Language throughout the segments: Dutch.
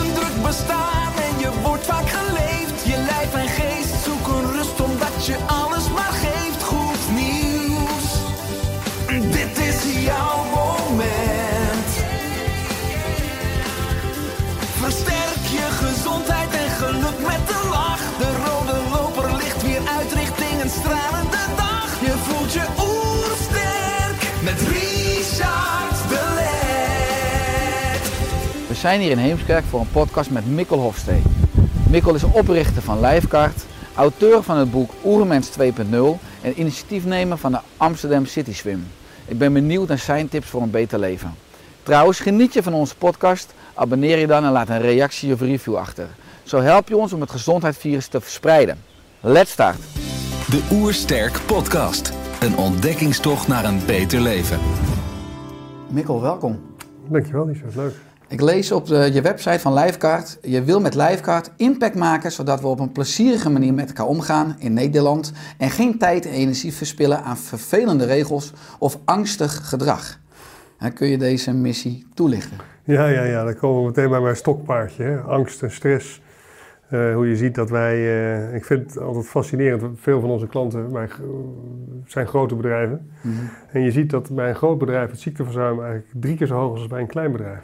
Een druk bestaan en je wordt vaak geleefd. Zijn hier in Heemskerk voor een podcast met Mikkel Hofstee. Mikkel is oprichter van Lifeguard, auteur van het boek Oermens 2.0 en initiatiefnemer van de Amsterdam City Swim. Ik ben benieuwd naar zijn tips voor een beter leven. Trouwens, geniet je van onze podcast? Abonneer je dan en laat een reactie of review achter. Zo help je ons om het gezondheidsvirus te verspreiden. Let's start! De Oersterk Podcast. Een ontdekkingstocht naar een beter leven. Mikkel, welkom. Dankjewel, Lisa. Leuk. Ik lees op de, je website van Lifeguard. Je wil met Lifeguard impact maken zodat we op een plezierige manier met elkaar omgaan in Nederland en geen tijd en energie verspillen aan vervelende regels of angstig gedrag. Kun je deze missie toelichten? Ja, ja, ja. Dan komen we meteen bij mijn stokpaardje. Hè? Angst en stress. Eh, hoe je ziet dat wij... eh, ik vind het altijd fascinerend. Veel van onze klanten zijn grote bedrijven. En je ziet dat bij een groot bedrijf het ziekteverzuim eigenlijk drie keer zo hoog is als bij een klein bedrijf.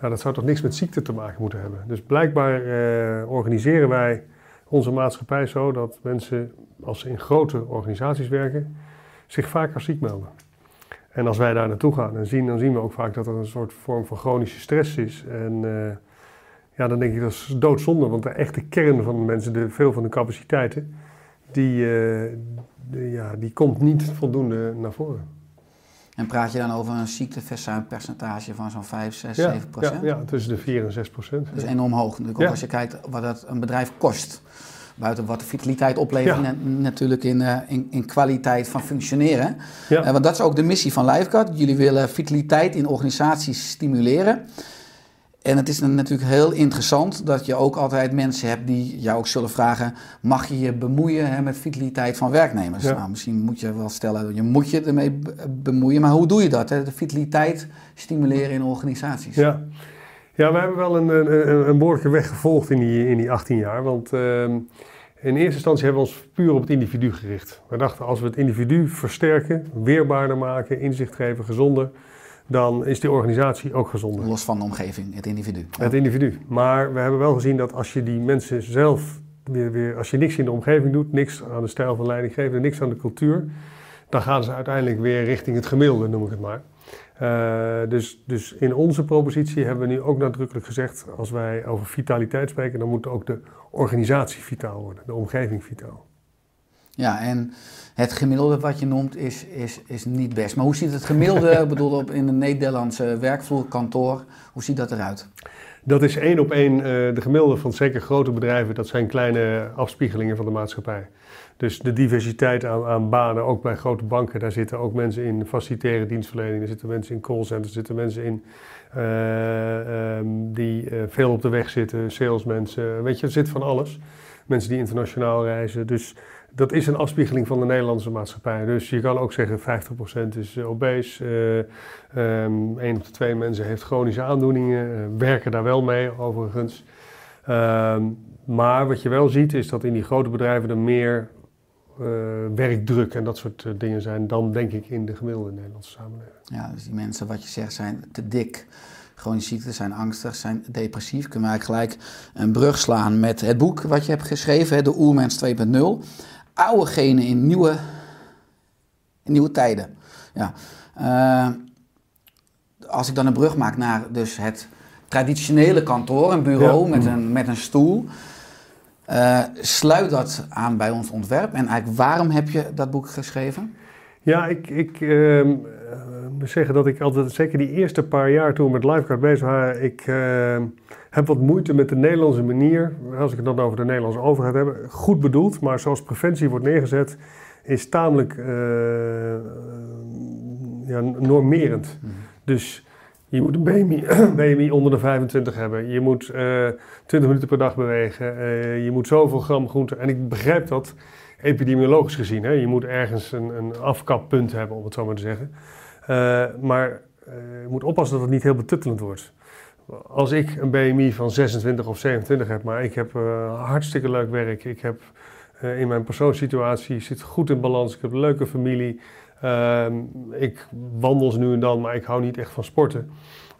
Ja, dat zou toch niks met ziekte te maken moeten hebben. Dus blijkbaar eh, organiseren wij onze maatschappij zo dat mensen, als ze in grote organisaties werken, zich vaker ziek melden. En als wij daar naartoe gaan en zien, dan zien we ook vaak dat er een soort vorm van chronische stress is. En eh, ja, dan denk ik dat is doodzonde, want de echte kern van de mensen, de, veel van de capaciteiten, die, eh, ja, die komt niet voldoende naar voren. En praat je dan over een ziekteverzuimpercentage van zo'n 5, 6, Ja, 7 procent? ja, ja, tussen de 4 en 6 procent. Dat is enorm hoog. Natuurlijk ook Ja. als je kijkt wat het een bedrijf kost. Buiten wat de vitaliteit oplevert, en natuurlijk in, eh, in, in kwaliteit van functioneren. Ja. Eh, want dat is ook de missie van Lifeguard. Jullie willen vitaliteit in organisaties stimuleren. En het is natuurlijk heel interessant dat je ook altijd mensen hebt die jou ook zullen vragen: mag je je bemoeien hè, met vitaliteit van werknemers? Ja. Nou, misschien moet je wel stellen, je moet je ermee be- bemoeien, maar hoe doe je dat? Hè? De vitaliteit stimuleren in organisaties. Ja. ja, we hebben wel een, een, een, een behoorlijke weg gevolgd in die, in die 18 jaar. Want ehm, in eerste instantie hebben we ons puur op het individu gericht. We dachten, als we het individu versterken, weerbaarder maken, inzicht geven, gezonder, dan is die organisatie ook gezonder. Los van de omgeving, het individu. Het individu. Maar we hebben wel gezien dat als je die mensen zelf weer, weer als je niks in de omgeving doet, niks aan de stijl van leidinggevende, niks aan de cultuur, dan gaan ze uiteindelijk weer richting het gemiddelde, noem ik het maar. Eh, dus, dus in onze propositie hebben we nu ook nadrukkelijk gezegd, als wij over vitaliteit spreken, dan moet ook de organisatie vitaal worden, de omgeving vitaal. Ja, en het gemiddelde wat je noemt is, is, is niet best. Maar hoe ziet het gemiddelde, ik bedoel op in een Nederlandse werkvloer, kantoor, hoe ziet dat eruit? Dat is één op één eh, de gemiddelde van zeker grote bedrijven. Dat zijn kleine afspiegelingen van de maatschappij. Dus de diversiteit aan, aan banen, ook bij grote banken, daar zitten ook mensen in facilitaire dienstverlening, er zitten mensen in callcenters, er zitten mensen in eh, ehm, die eh, veel op de weg zitten, salesmensen, weet je, er zit van alles. Mensen die internationaal reizen. Dus dat is een afspiegeling van de Nederlandse maatschappij. Dus je kan ook zeggen 50% is eh, obese, eh, ehm, één op de twee mensen heeft chronische aandoeningen, eh, werken daar wel mee overigens. Ehm, maar wat je wel ziet is dat in die grote bedrijven er meer eh, werkdruk en dat soort dingen zijn dan denk ik in de gemiddelde Nederlandse samenleving. Ja, dus die mensen, wat je zegt, zijn te dik. Chronische ziekten zijn angstig, zijn depressief. Kunnen we eigenlijk gelijk een brug slaan met het boek wat je hebt geschreven, De Oermens 2.0. Oude genen in nieuwe, in nieuwe tijden. Ja. Eh, als ik dan een brug maak naar dus het traditionele kantoor, een bureau Ja. met, een, met een stoel. eh, sluit dat aan bij ons ontwerp? En eigenlijk waarom heb je dat boek geschreven? Ja, ik, ik ehm, eh, zeggen dat ik altijd, zeker die eerste paar jaar toen we met Lifeguard bezig waren, ik eh, heb wat moeite met de Nederlandse manier, als ik het dan over de Nederlandse overheid heb, goed bedoeld, maar zoals preventie wordt neergezet, is tamelijk eh, ja, normerend. Dus je moet een BMI, BMI onder de 25 hebben. Je moet eh 20 minuten per dag bewegen. eh, je moet zoveel gram groente. En ik begrijp dat epidemiologisch gezien. Hè. Je moet ergens een, een afkappunt hebben, om het zo maar te zeggen. Eh, maar eh, je moet oppassen dat het niet heel betuttelend wordt. Als ik een BMI van 26 of 27 heb, maar ik heb eh, hartstikke leuk werk. Ik heb in mijn persoonssituatie zit goed in balans. Ik heb een leuke familie. Ehm, ik wandel nu en dan, maar ik hou niet echt van sporten.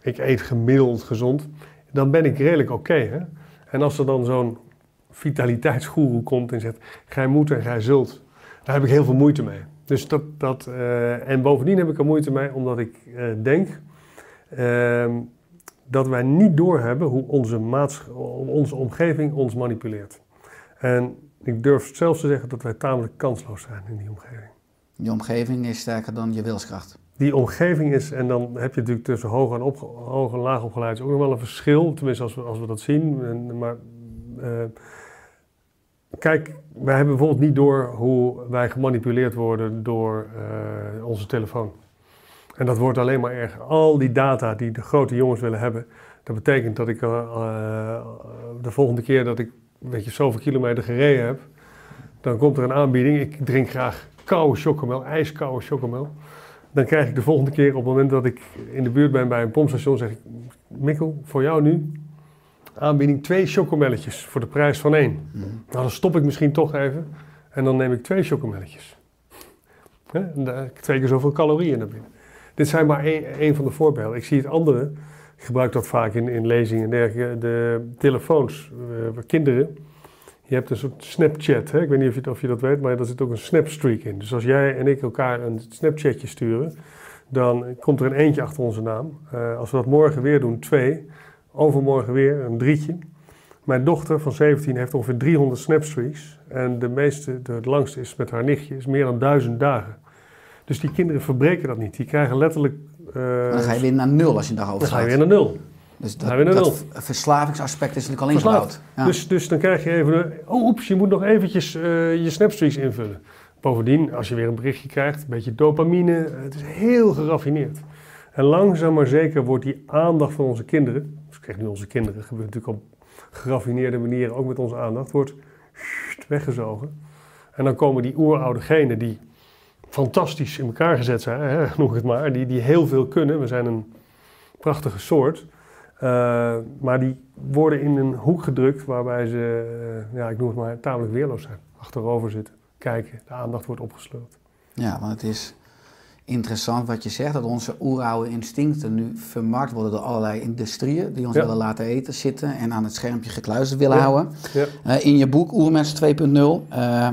Ik eet gemiddeld gezond. Dan ben ik redelijk oké. en als er dan zo'n vitaliteitsgoeroe komt en zegt: Gij moet en gij zult. Daar heb ik heel veel moeite mee. Dus dat, dat, eh, en bovendien heb ik er moeite mee omdat ik eh, denk ehm, dat wij niet doorhebben hoe onze, maats- onze omgeving ons manipuleert. En ik durf zelfs te zeggen dat wij tamelijk kansloos zijn in die omgeving. Je omgeving is sterker dan je wilskracht. Die omgeving is, en dan heb je natuurlijk tussen hoog en, opge- hoog en laag opgeleid is ook nog wel een verschil, tenminste als we, als we dat zien. En, maar eh, kijk, wij hebben bijvoorbeeld niet door hoe wij gemanipuleerd worden door eh, onze telefoon. En dat wordt alleen maar erger. Al die data die de grote jongens willen hebben, dat betekent dat ik eh, eh, de volgende keer dat ik weet je, zoveel kilometer gereden heb, dan komt er een aanbieding. Ik drink graag koude chocomel, ijskoude chocomel. Dan krijg ik de volgende keer op het moment dat ik in de buurt ben bij een pompstation, zeg ik, Mikkel, voor jou nu aanbieding twee chocomelletjes voor de prijs van één. Nou, dan stop ik misschien toch even en dan neem ik twee chocomelletjes. Hè, twee keer zoveel calorieën naar binnen. Dit zijn maar één, één van de voorbeelden. Ik zie het andere, ik gebruik dat vaak in, in lezingen en dergelijke, de telefoons, waar kinderen. Je hebt een soort Snapchat, hè? ik weet niet of je, of je dat weet, maar daar zit ook een Snapstreak in. Dus als jij en ik elkaar een Snapchatje sturen, dan komt er een eentje achter onze naam. Eh, als we dat morgen weer doen, twee. Overmorgen weer een drietje. Mijn dochter van 17 heeft ongeveer 300 Snapstreaks. En de meeste, de, langste is met haar nichtje, is meer dan duizend dagen. Dus die kinderen verbreken dat niet. Die krijgen letterlijk... eh, Dan ga je weer naar nul als je daarover dan ga je gaat. weer naar nul. Dus dat, naar dat verslavingsaspect is natuurlijk al ingebouwd. Ja. Dus, dus dan krijg je even... een- Oh, oeps, je moet nog eventjes eh, je Snapstreaks invullen. Bovendien, als je weer een berichtje krijgt, een beetje dopamine. eh, Het is heel geraffineerd. En langzaam maar zeker wordt die aandacht van onze kinderen... Dus ik krijg nu onze kinderen, gebeurt natuurlijk op geraffineerde manieren, ook met onze aandacht, wordt weggezogen. En dan komen die oeroude genen die fantastisch in elkaar gezet zijn, hè, noem het maar, die, die heel veel kunnen. We zijn een prachtige soort. Uh, maar die worden in een hoek gedrukt waarbij ze, uh, ja, ik noem het maar, tamelijk weerloos zijn. Achterover zitten, kijken, de aandacht wordt opgesloten. Ja, want het is interessant wat je zegt, dat onze oeroude instincten nu vermarkt worden door allerlei industrieën die ons Ja. willen laten eten, zitten en aan het schermpje gekluisterd willen Ja. houden. Ja. Eh, in je boek Oermens 2.0, eh,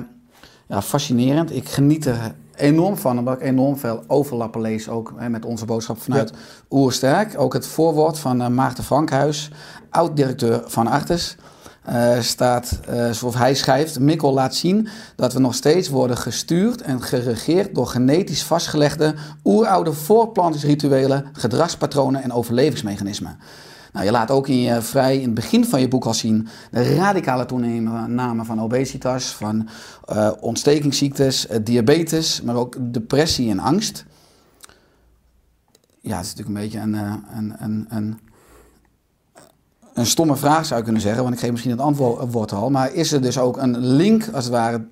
ja, fascinerend. Ik geniet er enorm van, omdat ik enorm veel overlappen lees, ook hè, met onze boodschap vanuit Oersterk. Ook het voorwoord van eh, Maarten Frankhuis, oud-directeur van Artes. Eh, staat, eh, zoals hij schrijft, Mikkel laat zien dat we nog steeds worden gestuurd en geregeerd door genetisch vastgelegde oeroude voortplantingsrituelen, gedragspatronen en overlevingsmechanismen. Nou, je laat ook in, je vrij, in het begin van je boek al zien de radicale toename van obesitas, van eh, ontstekingsziektes, diabetes, maar ook depressie en angst. Ja, het is natuurlijk een beetje een, een, een, een, een stomme vraag zou je kunnen zeggen, want ik geef misschien het antwoord al. Maar is er dus ook een link, als het ware,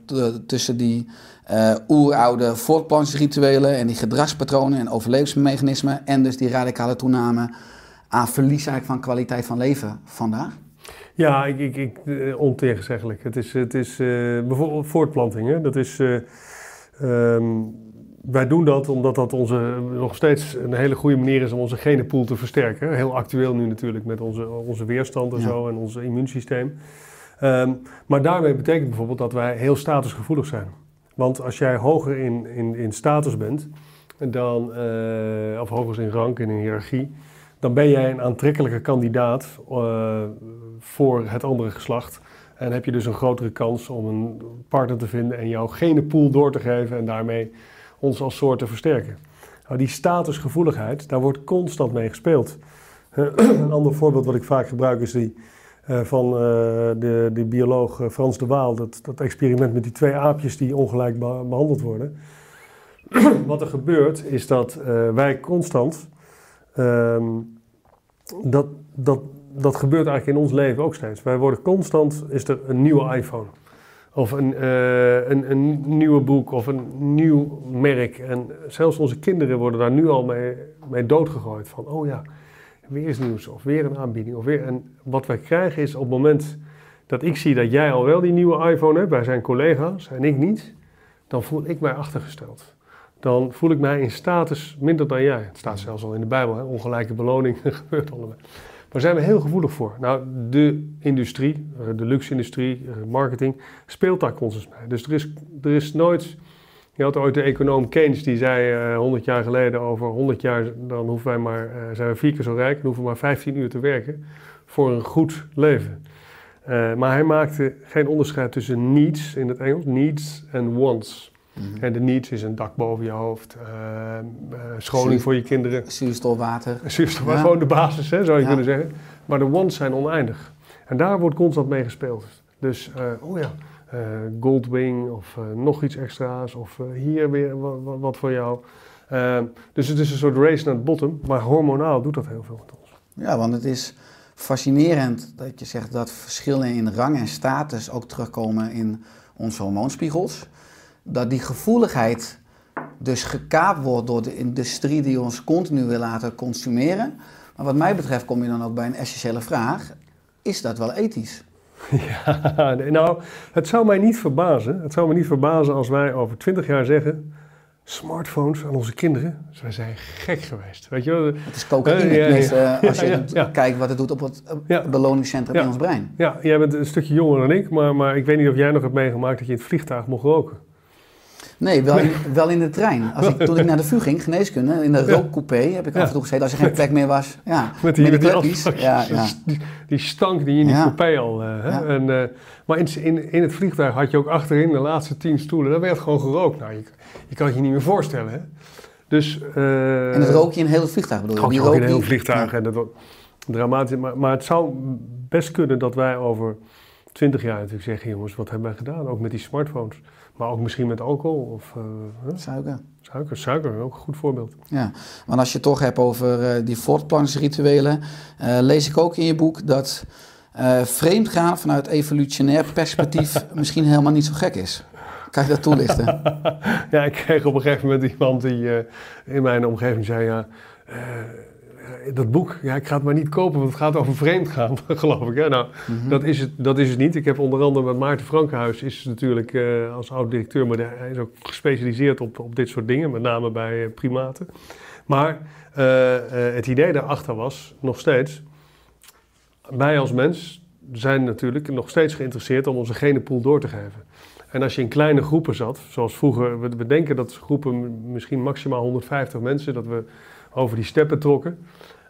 tussen die eh oeroude voortplantingsrituelen en die gedragspatronen en overlevingsmechanismen en dus die radicale toename aan verlies eigenlijk van kwaliteit van leven vandaag? Ja, ik, ik, ik, eh, ontegenzeggelijk. Het is, het is eh, bijvoorbeeld voortplanting. Hè? Dat is, eh, ehm, wij doen dat omdat dat onze, nog steeds een hele goede manier is om onze genenpool te versterken. Heel actueel nu natuurlijk met onze, onze weerstand en Ja. zo en ons immuunsysteem. Ehm, maar daarmee betekent bijvoorbeeld dat wij heel statusgevoelig zijn. Want als jij hoger in, in, in status bent, dan, eh, of hoger in rank en in hiërarchie, dan ben jij een aantrekkelijke kandidaat eh, voor het andere geslacht. En heb je dus een grotere kans om een partner te vinden en jouw genenpool door te geven en daarmee ons als soort te versterken. Nou, die statusgevoeligheid, daar wordt constant mee gespeeld. een ander voorbeeld wat ik vaak gebruik is die eh, van eh, de, de bioloog eh, Frans de Waal. Dat, dat experiment met die twee aapjes die ongelijk be- behandeld worden. wat er gebeurt is dat wij constant... ehm, dat, dat, dat gebeurt eigenlijk in ons leven ook steeds. Wij worden constant, is er een nieuwe iPhone. Of een, eh, een, een nieuwe boek of een nieuw merk. En zelfs onze kinderen worden daar nu al mee, mee doodgegooid. Van, oh ja, weer is nieuws of weer een aanbieding. Of weer. En wat wij krijgen is op het moment dat ik zie dat jij al wel die nieuwe iPhone hebt, wij zijn collega's en ik niet, dan voel ik mij achtergesteld. Dan voel ik mij in status minder dan jij. Het staat zelfs al in de Bijbel, hè? ongelijke beloning, gebeurt allemaal. Daar zijn we heel gevoelig voor. Nou, de industrie, eh, de luxe-industrie, eh, marketing, speelt daar constant mee. Dus er is, er is nooit... Je had ooit de econoom Keynes, die zei eh 100 jaar geleden over 100 jaar, dan hoeven wij maar, eh, zijn we vier keer zo rijk en hoeven we maar 15 uur te werken voor een goed leven. Eh, maar hij maakte geen onderscheid tussen needs in het Engels, needs en wants. En de needs is een dak boven je hoofd, eh, scholing Zuur- voor je kinderen, Zuurstof, water. Zuurstof, maar Ja. gewoon de basis, hè, zou je Ja. kunnen zeggen. Maar de wants zijn oneindig. En daar wordt constant mee gespeeld. Dus, eh, oh ja, Goldwing of nog iets extra's of hier weer wat, voor jou. Dus het is een soort race naar het bottom, maar hormonaal doet dat heel veel met ons. Ja, want het is fascinerend dat je zegt dat verschillen in rang en status ook terugkomen in onze hormoonspiegels. Dat die gevoeligheid dus gekaapt wordt door de industrie die ons continu wil laten consumeren. Maar wat mij betreft kom je dan ook bij een essentiële vraag. Is dat wel ethisch? Ja, nou, het zou mij niet verbazen. Het zou me niet verbazen als wij over 20 jaar zeggen. Smartphones aan onze kinderen. Dus wij zijn gek geweest. Weet je wel? Het is cocaïne, Eh, ja, ja. tenminste, eh, als je kijkt wat het doet op het beloningscentrum in ons brein. Ja, jij bent een stukje jonger dan ik, maar, maar ik weet niet of jij nog hebt meegemaakt dat je in het vliegtuig mocht roken. Nee, wel in, wel in de trein. Als ik, toen ik naar de VU ging, geneeskunde, in de rookcoupé heb ik af en toe gezeten als er geen plek meer was. Ja, Met die, met die afdrukjes. Ja, ja. Die, die stank die in die coupé al. eh, hè? En, eh, maar in, in, in het vliegtuig had je ook achterin de laatste tien stoelen. Daar werd gewoon gerookt. Nou, je, je kan het je niet meer voorstellen. Hè? Dus, eh, En dat rook je in heel het vliegtuig bedoel je? Rook je Die ook in heel die- vliegtuig. En dat, dramatisch. Maar, maar het zou best kunnen dat wij over twintig jaar natuurlijk zeggen... jongens, wat hebben wij gedaan? Ook met die smartphones. Maar ook misschien met alcohol of eh? Suiker. suiker. Suiker, ook een goed voorbeeld. Ja, want als je het toch hebt over eh, die voortplantingsrituelen, eh, lees ik ook in je boek dat vreemdgaan vanuit evolutionair perspectief misschien helemaal niet zo gek is. Kan je dat toelichten? Ja, ik kreeg op een gegeven moment iemand die in mijn omgeving zei... Ja, dat boek, ja, ik ga het maar niet kopen, want het gaat over vreemdgaan, geloof ik. Hè? Nou, dat, is het, dat is het niet. Ik heb onder andere met Maarten Frankenhuis, is natuurlijk eh, als oud-directeur... maar hij is ook gespecialiseerd op, op dit soort dingen, met name bij eh, primaten. Maar eh, eh, het idee daarachter was, nog steeds... wij als mens zijn natuurlijk nog steeds geïnteresseerd om onze genenpool door te geven. En als je in kleine groepen zat, zoals vroeger, we, we denken dat groepen misschien maximaal 150 mensen, dat we over die steppen trokken,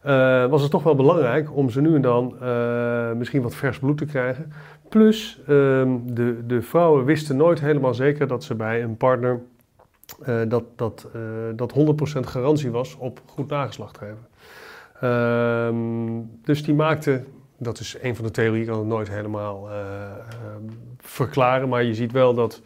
eh, was het toch wel belangrijk om ze nu en dan eh, misschien wat vers bloed te krijgen. Plus, ehm, de, de vrouwen wisten nooit helemaal zeker dat ze bij een partner eh, dat, dat, dat 100% garantie was op goed nageslacht geven. Ehm, dus die maakte, dat is een van de theorieën, ik kan het nooit helemaal verklaren, maar je ziet wel dat,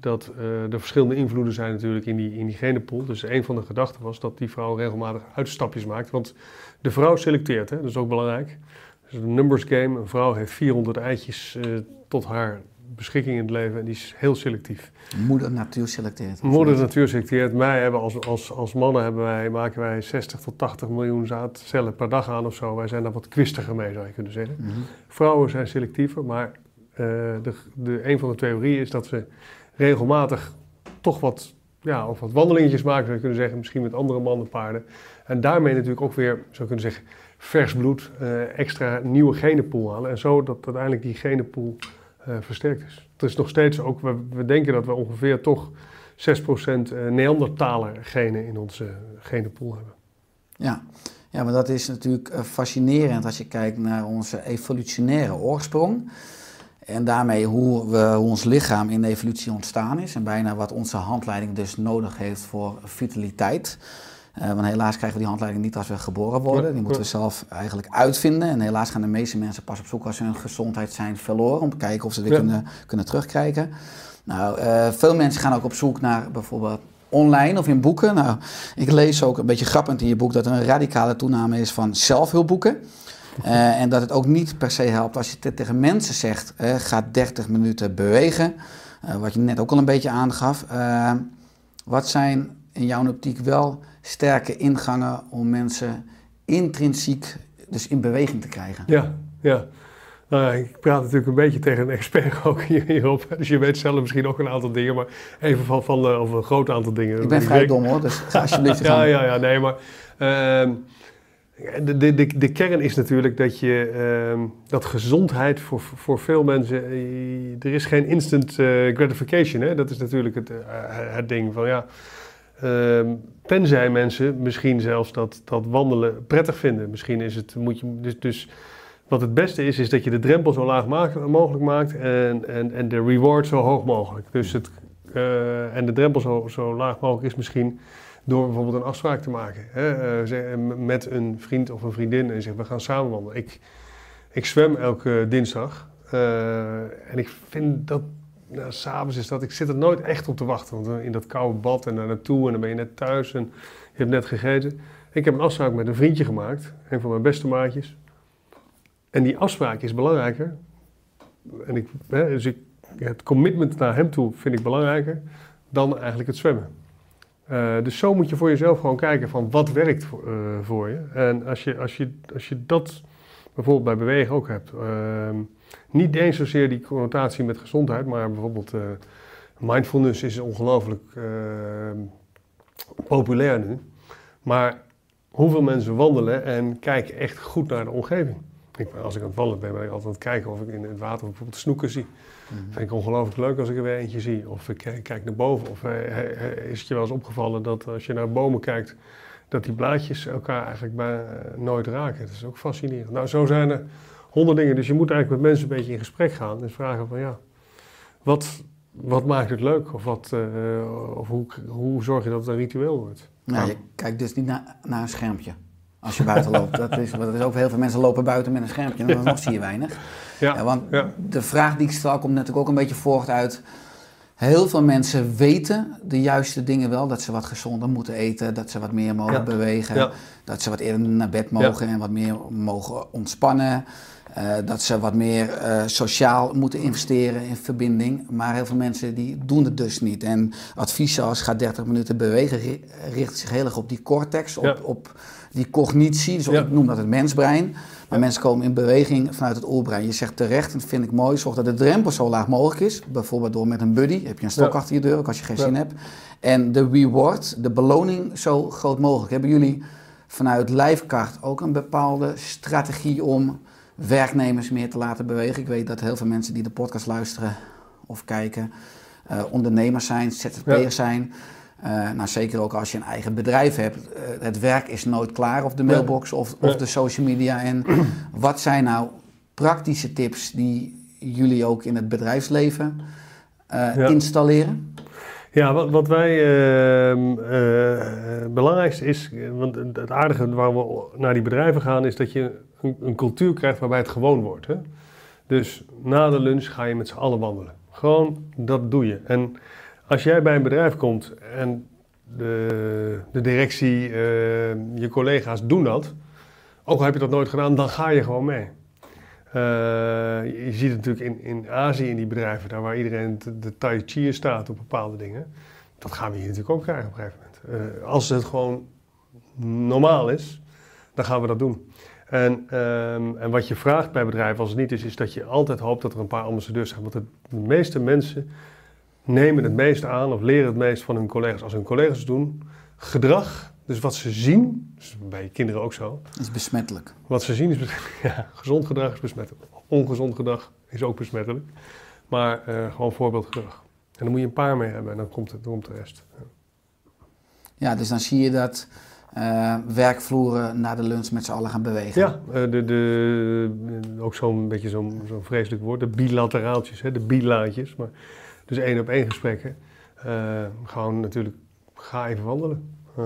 dat eh, er verschillende invloeden zijn natuurlijk in die, in die genenpool. Dus een van de gedachten was dat die vrouw regelmatig uitstapjes maakt, want de vrouw selecteert, hè, dat is ook belangrijk. Dus een numbers game, een vrouw heeft 400 eitjes eh, tot haar beschikking in het leven en die is heel selectief. Moeder natuur selecteert. Moeder natuur selecteert. Wij hebben als, als, als mannen hebben wij, maken wij 60 tot 80 miljoen zaadcellen per dag aan of zo. Wij zijn daar wat kwistiger mee, zou je kunnen zeggen. Mhm. Vrouwen zijn selectiever, maar eh, de, de, een van de theorieën is dat ze regelmatig toch wat, ja, of wat wandelingetjes maken, zou je kunnen zeggen. Misschien met andere mannenpaarden. En daarmee natuurlijk ook weer, zou kunnen zeggen, vers bloed, eh, extra nieuwe genenpool halen. En zo dat uiteindelijk die genenpool eh, versterkt is. Het is nog steeds ook, we, denken dat we ongeveer toch 6% eh, Neandertaler genen in onze genenpool hebben. Ja. ja, maar dat is natuurlijk fascinerend als je kijkt naar onze evolutionaire oorsprong. En daarmee hoe, we, hoe ons lichaam in de evolutie ontstaan is. En bijna wat onze handleiding dus nodig heeft voor vitaliteit. Eh, want helaas krijgen we die handleiding niet als we geboren worden. Die moeten we zelf eigenlijk uitvinden. En helaas gaan de meeste mensen pas op zoek als ze hun gezondheid zijn verloren. Om te kijken of ze weer Ja. kunnen, kunnen terugkrijgen. Nou, eh, veel mensen gaan ook op zoek naar bijvoorbeeld online of in boeken. Nou, ik lees ook een beetje grappend in je boek dat er een radicale toename is van zelfhulpboeken. Eh, en dat het ook niet per se helpt als je het tegen mensen zegt, eh, ga 30 minuten bewegen. Eh, wat je net ook al een beetje aangaf. Wat zijn in jouw optiek wel sterke ingangen om mensen intrinsiek dus in beweging te krijgen? Ja, ja. Nou ja, ik praat natuurlijk een beetje tegen een expert ook hier- hierop. Dus je weet zelf misschien ook een aantal dingen, maar even van, van of een groot aantal dingen. Ik ben vrij dom hoor, dus ga alsjeblieft je Ja, ja, ja, nee, maar ehm, de, de, de, kern is natuurlijk dat je ehm, dat gezondheid voor, voor veel mensen, eh, er is geen instant eh, gratification. Hè? Dat is natuurlijk het, eh, het ding van ja. ehm, tenzij mensen misschien zelfs dat, dat wandelen prettig vinden. Misschien is het, moet je, dus, dus wat het beste is, is dat je de drempel zo laag mogelijk maakt en, en, en de reward zo hoog mogelijk. Dus het, en de drempel zo, zo laag mogelijk is misschien door bijvoorbeeld een afspraak te maken. Hè? eh, m- met een vriend of een vriendin en zeggen we gaan samen wandelen. Ik, ik zwem elke dinsdag eh, en ik vind dat, nou, s'avonds is dat, ik zit er nooit echt op te wachten. Want eh, in dat koude bad en daar naartoe en dan ben je net thuis en je hebt net gegeten. Ik heb een afspraak met een vriendje gemaakt, een van mijn beste maatjes. En die afspraak is belangrijker. En ik, hè, dus ik, het commitment naar hem toe vind ik belangrijker dan eigenlijk het zwemmen. Eh, dus zo moet je voor jezelf gewoon kijken van wat werkt voor, eh, voor je. En als je, als, je, als je dat bijvoorbeeld bij bewegen ook hebt. ehm, niet eens zozeer die connotatie met gezondheid, maar bijvoorbeeld eh, mindfulness is ongelooflijk ehm, populair nu. Maar hoeveel mensen wandelen en kijken echt goed naar de omgeving? Ik, als ik aan het wandelen ben, ben ik altijd aan het kijken of ik in het water bijvoorbeeld snoeken zie. Vind ik ongelooflijk leuk als ik er weer eentje zie. Of ik kijk, kijk naar boven. Of eh, eh, is het je wel eens opgevallen dat als je naar bomen kijkt, dat die blaadjes elkaar eigenlijk bij, eh, nooit raken. Dat is ook fascinerend. Nou, zo zijn er honderd dingen. Dus je moet eigenlijk met mensen een beetje in gesprek gaan en vragen van ja, wat, wat maakt het leuk? Of, wat, eh, of hoe, hoe zorg je dat het een ritueel wordt? Nou, je kijkt dus niet naar, naar een schermpje als je buiten loopt. Dat is, dat is ook heel veel mensen lopen buiten met een schermpje en dan nog zie je weinig. Ja, Ja, want ja. de vraag die ik stel komt natuurlijk ook een beetje voort uit... Heel veel mensen weten de juiste dingen wel. Dat ze wat gezonder moeten eten, dat ze wat meer mogen Ja. bewegen. Dat ze wat eerder naar bed mogen en wat meer mogen ontspannen. Eh, dat ze wat meer eh, sociaal moeten investeren in verbinding. Maar heel veel mensen die doen het dus niet. En advies als ga 30 minuten bewegen ri- richt zich heel erg op die cortex, op, op die cognitie. Dus Ja. ik noem dat het mensbrein. Maar mensen komen in beweging vanuit het oerbrein. Je zegt terecht, en dat vind ik mooi, zorg dat de drempel zo laag mogelijk is. Bijvoorbeeld door met een buddy, heb je een stok Ja. achter je deur, ook als je geen zin hebt. En de reward, de beloning, zo groot mogelijk. Hebben jullie vanuit Lijfkaart ook een bepaalde strategie om werknemers meer te laten bewegen? Ik weet dat heel veel mensen die de podcast luisteren of kijken, eh, ondernemers zijn, ZZP'ers zijn. Eh, nou, zeker ook als je een eigen bedrijf hebt. Eh, het werk is nooit klaar, of de mailbox of, of de social media. En wat zijn nou praktische tips die jullie ook in het bedrijfsleven eh, Ja. installeren? Ja, wat, wat wij ehm het belangrijkste is, want het aardige waar we naar die bedrijven gaan, is dat je een, een cultuur krijgt waarbij het gewoon wordt. Hè? Dus na de lunch ga je met z'n allen wandelen. Gewoon, dat doe je. En als jij bij een bedrijf komt en de, de directie, eh, je collega's doen dat, ook al heb je dat nooit gedaan, dan ga je gewoon mee. Eh, je ziet het natuurlijk in, in Azië, in die bedrijven, daar waar iedereen de, tai chi staat op bepaalde dingen. Dat gaan we hier natuurlijk ook krijgen op een gegeven moment. Eh, als het gewoon normaal is, dan gaan we dat doen. En, ehm, en wat je vraagt bij bedrijven als het niet is, is dat je altijd hoopt dat er een paar ambassadeurs zijn. Want de meeste mensen nemen het meest aan of leren het meest van hun collega's als hun collega's het doen. Gedrag, dus wat ze zien, dus bij kinderen ook zo. Is besmettelijk. Wat ze zien is, bes- ja, gezond gedrag is besmettelijk. Ongezond gedrag is ook besmettelijk. Maar eh, gewoon voorbeeldgedrag. En dan moet je een paar mee hebben en dan komt, het, dan komt de rest. Ja. Ja, dus dan zie je dat eh, werkvloeren na de lunch met z'n allen gaan bewegen. Ja, eh, de, de, ook zo'n beetje zo'n zo'n vreselijk woord, de bilateraaltjes, hè, de bilaatjes. Maar dus één op één gesprekken. Eh, gewoon natuurlijk, ga even wandelen. eh,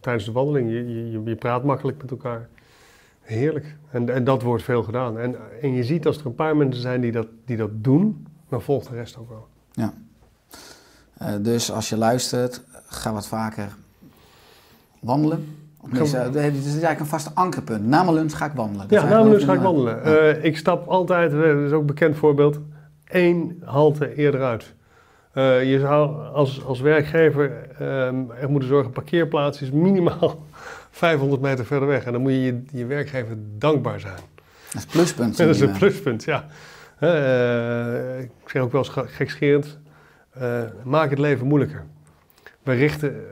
tijdens de wandeling. Je, je, je praat makkelijk met elkaar. Heerlijk. En, en dat wordt veel gedaan. En, en je ziet als er een paar mensen zijn die dat, die dat doen, dan volgt de rest ook wel. Ja. Eh, dus als je luistert, ga wat vaker wandelen. Dit is eigenlijk een vast ankerpunt. Na mijn lunch ga ik wandelen. Dat Ja, na mijn lunch ga ik wandelen. ik stap altijd, dat is ook een bekend voorbeeld, één halte eerder uit. Eh, je zou als, als werkgever ehm er moeten zorgen, parkeerplaats is minimaal 500 meter verder weg. En dan moet je je, je werkgever dankbaar zijn. Dat is een pluspunt. dat is een pluspunt, ja. Eh, ik zeg ook wel eens ge- gekscherend, eh, maak het leven moeilijker. We richten,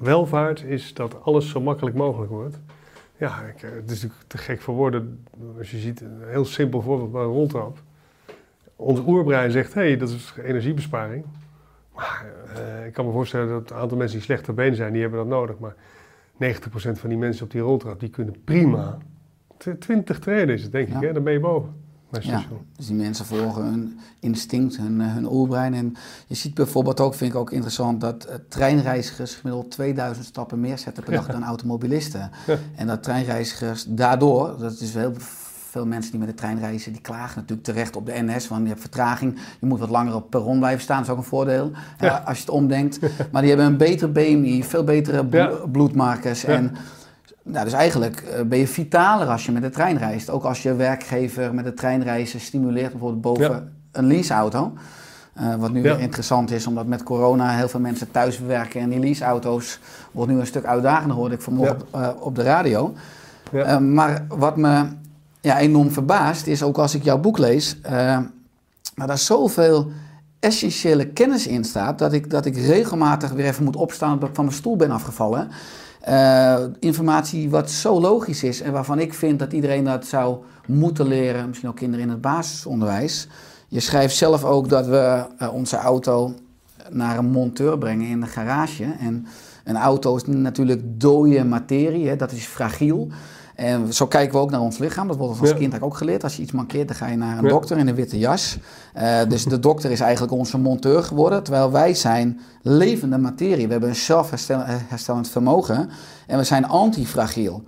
welvaart is dat alles zo makkelijk mogelijk wordt. Ja, ik, het is natuurlijk te gek voor woorden. Als je ziet, een heel simpel voorbeeld bij een roltrap. Ons oerbrein zegt, hé, hey, dat is energiebesparing. Maar eh, ik kan me voorstellen dat een aantal mensen die slechter been zijn, die hebben dat nodig. Maar 90% van die mensen op die roltrap, die kunnen prima. Tw- 20 treden is het, denk Ja. ik, hè? dan ben je boven. Ja, dus die mensen volgen hun instinct, hun, eh, hun oerbrein. En je ziet bijvoorbeeld ook, vind ik ook interessant, dat eh, treinreizigers gemiddeld 2000 stappen meer zetten per dag dan automobilisten. Ja. En dat treinreizigers daardoor, dat is heel veel mensen die met de trein reizen, die klagen natuurlijk terecht op de NS, want je hebt vertraging, je moet wat langer op perron blijven staan, dat is ook een voordeel, Ja. als je het omdenkt. Maar die hebben een betere BMI, veel betere blo- Ja. bloedmarkers en... Nou, dus eigenlijk eh, ben je vitaler als je met de trein reist. Ook als je werkgever met de trein reizen stimuleert, bijvoorbeeld boven een leaseauto. Eh, wat nu Ja. weer interessant is, omdat met corona heel veel mensen thuis werken. En die leaseauto's wordt nu een stuk uitdagender, hoorde ik vanmorgen op, eh, op de radio. Ja. Maar wat me ja, enorm verbaast, is ook als ik jouw boek lees, eh maar daar zoveel essentiële kennis in staat, dat ik, dat ik regelmatig weer even moet opstaan omdat ik van mijn stoel ben afgevallen. Eh, informatie wat zo logisch is en waarvan ik vind dat iedereen dat zou moeten leren, misschien ook kinderen in het basisonderwijs. Je schrijft zelf ook dat we eh, onze auto naar een monteur brengen in de garage. En een auto is natuurlijk dode materie, hè, dat is fragiel. En zo kijken we ook naar ons lichaam. Dat wordt ons als Ja. kind ook geleerd. Als je iets mankeert, dan ga je naar een Ja. dokter in een witte jas. Eh, dus de dokter is eigenlijk onze monteur geworden. Terwijl wij zijn levende materie. We hebben een zelfherstellend vermogen. En we zijn antifragiel.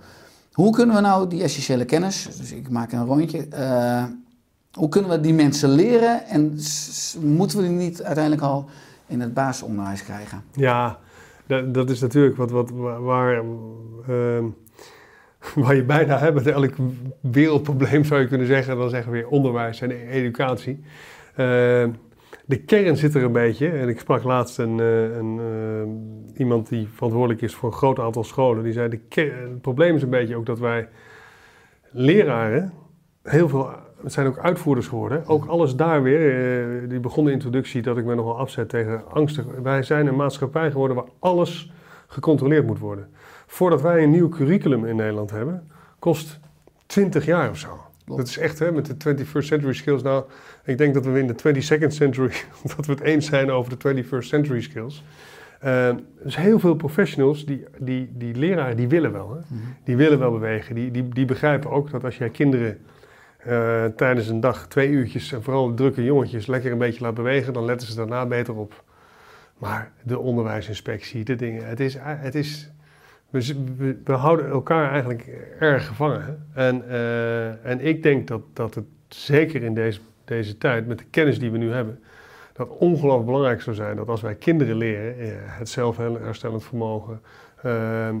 Hoe kunnen we nou die essentiële kennis, dus ik maak een rondje, eh, hoe kunnen we die mensen leren en moeten we die niet uiteindelijk al in het basisonderwijs krijgen? Ja, dat, dat is natuurlijk wat, wat, waar, waar, ehm, waar je bijna hebt met elk wereldprobleem zou je kunnen zeggen. Dan zeggen we weer onderwijs en educatie. Ehm, de kern zit er een beetje. En ik sprak laatst een, eh, een, ehm, iemand die verantwoordelijk is voor een groot aantal scholen. Die zei, de ker- het probleem is een beetje ook dat wij leraren heel veel... Het zijn ook uitvoerders geworden. Ook alles daar weer. eh, die begon de introductie dat ik me nogal afzet tegen angstig. Wij zijn een maatschappij geworden waar alles gecontroleerd moet worden. Voordat wij een nieuw curriculum in Nederland hebben, kost 20 jaar of zo. Klopt. Dat is echt, hè, met de 21st century skills. Nou, ik denk dat we in de 22nd century, dat we het eens zijn over de 21st century skills. Eh, dus heel veel professionals, die, die, die leraren, die willen wel. Hè? Die willen wel bewegen. Die, die, die begrijpen ook dat als jij kinderen eh, tijdens een dag twee uurtjes, en vooral drukke jongetjes, lekker een beetje laat bewegen, dan letten ze daarna beter op. Maar de onderwijsinspectie, de dingen, het is, het is we, houden elkaar eigenlijk erg gevangen. En, eh, en ik denk dat, dat het zeker in deze, deze tijd, met de kennis die we nu hebben, dat ongelooflijk belangrijk zou zijn dat als wij kinderen leren, eh, het zelfherstellend vermogen. ehm,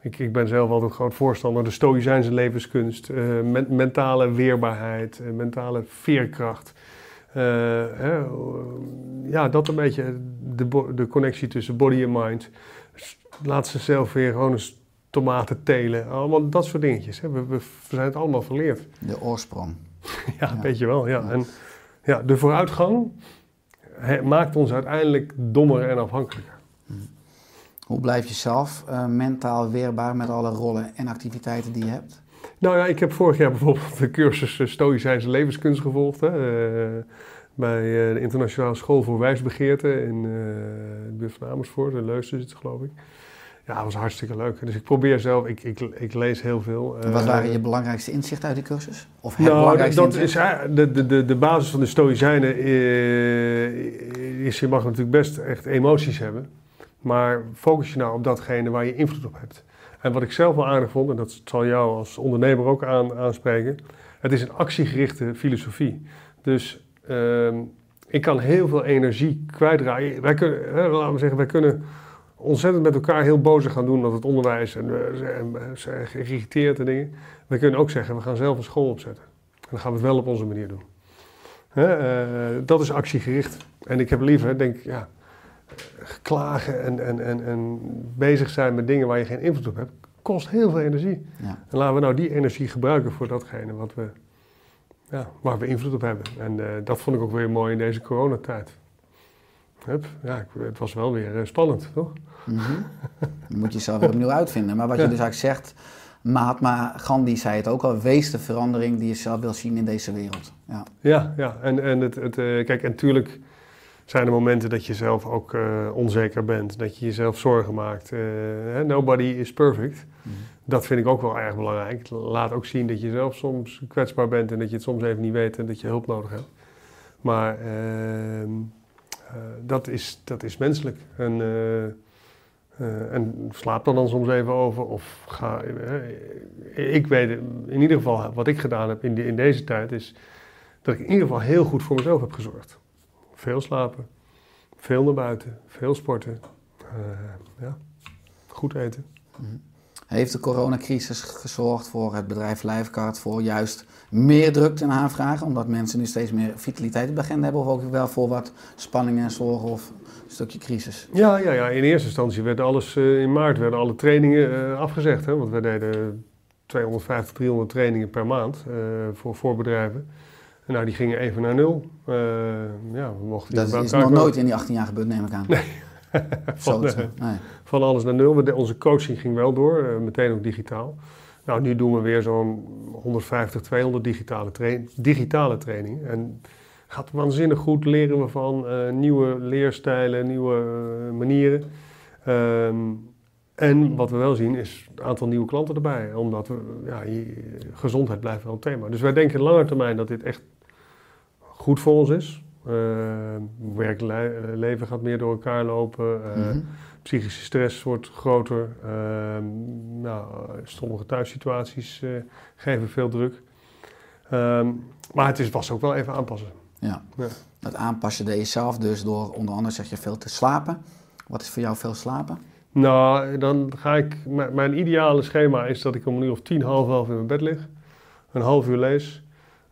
ik, ik ben zelf altijd groot voorstander de stoïcijnse levenskunst, eh, men- mentale weerbaarheid, mentale veerkracht. Ja, dat een beetje de, de connectie tussen body en mind. Laat ze zelf weer gewoon eens tomaten telen. Allemaal dat soort dingetjes. Hè. We, zijn het allemaal verleerd. De oorsprong. Ja, Ja. weet je wel. Ja. En ja, de vooruitgang maakt ons uiteindelijk dommer en afhankelijker. Hoe blijf je zelf eh, mentaal weerbaar met alle rollen en activiteiten die je hebt? Nou ja, ik heb vorig jaar bijvoorbeeld de cursus eh, Stoïcijnse levenskunst gevolgd. Hè, eh, bij de Internationale School voor Wijsbegeerte in de buurt van Amersfoort. In Leusden zit het, geloof ik. Ja, dat was hartstikke leuk. Dus ik probeer zelf, ik, ik, ik lees heel veel. En wat Eh, waren je belangrijkste inzichten uit die cursus? Of het Nou, belangrijkste dat inzicht? is de, de, de, de basis van de Stoïcijnen eh, is, je mag natuurlijk best echt emoties hebben. Maar focus je nou op datgene waar je invloed op hebt. En wat ik zelf wel aardig vond, en dat zal jou als ondernemer ook aan, aanspreken, het is een actiegerichte filosofie. Dus ehm, ik kan heel veel energie kwijtraken. Wij kunnen, hè, laten we zeggen, wij kunnen ontzettend met elkaar heel boos gaan doen dat het onderwijs en we zijn, zijn geïrriteerd en dingen. We kunnen ook zeggen, we gaan zelf een school opzetten. En dan gaan we het wel op onze manier doen. Hè, eh, dat is actiegericht. En ik heb liever, denk ik, ja, klagen en, en, en, en bezig zijn met dingen waar je geen invloed op hebt, kost heel veel energie. Ja. En laten we nou die energie gebruiken voor datgene wat we, ja, waar we invloed op hebben. En eh, dat vond ik ook weer mooi in deze coronatijd. Hup, ja, het was wel weer eh, spannend, toch? Mhm. Dan moet je jezelf weer opnieuw uitvinden. Maar wat je dus eigenlijk zegt, Mahatma Gandhi zei het ook al, wees de verandering die je zelf wil zien in deze wereld. Ja. Ja, ja. En, en het, het, eh, kijk, en natuurlijk zijn er momenten dat je zelf ook eh, onzeker bent, dat je jezelf zorgen maakt. Nobody is perfect. Dat vind ik ook wel erg belangrijk. Laat ook zien dat je zelf soms kwetsbaar bent en dat je het soms even niet weet en dat je hulp nodig hebt. Maar ehm, eh, dat, is, dat is menselijk. En, eh, eh, en slaap dan dan soms even over. Of ga. eh, ik weet in ieder geval wat ik gedaan heb in, in deze tijd is dat ik in ieder geval heel goed voor mezelf heb gezorgd. Veel slapen, veel naar buiten, veel sporten, eh, ja, goed eten. Heeft de coronacrisis gezorgd voor het bedrijf Livecard voor juist meer drukte en aanvragen, omdat mensen nu steeds meer vitaliteit op de agenda hebben, of ook wel voor wat spanning en zorgen of een stukje crisis? Ja, ja, ja, in eerste instantie werd alles eh, in maart werden alle trainingen eh, afgezegd. Hè, want we deden 250, 300 trainingen per maand eh, voor, voor bedrijven. En nou, die gingen even naar nul. Ja, we mochten Dat is nog nooit in die 18 jaar gebeurd, neem ik aan. Nee. Van, eh, Nee. van alles naar nul. Onze coaching ging wel door, eh, meteen ook digitaal. Nou, nu doen we weer zo'n 150, 200 digitale, trai- digitale trainingen. En gaat waanzinnig goed, leren we van eh, nieuwe leerstijlen, nieuwe manieren. Ehm, en wat we wel zien is een aantal nieuwe klanten erbij. Omdat we, ja, gezondheid blijft wel een thema. Dus wij denken lange termijn dat dit echt goed voor ons is. Ehm werkleven gaat meer door elkaar lopen. eh, Mhm. Psychische stress wordt groter. Ehm, nou, eh, sommige thuissituaties eh, geven veel druk. Maar het is, was ook wel even aanpassen. Ja. Ja. Dat aanpassen deed je zelf dus door onder andere zeg je veel te slapen. Wat is voor jou veel slapen? Nou, dan ga ik. Mijn ideale schema is dat ik om een uur of tien, half elf in mijn bed lig. Een half uur lees.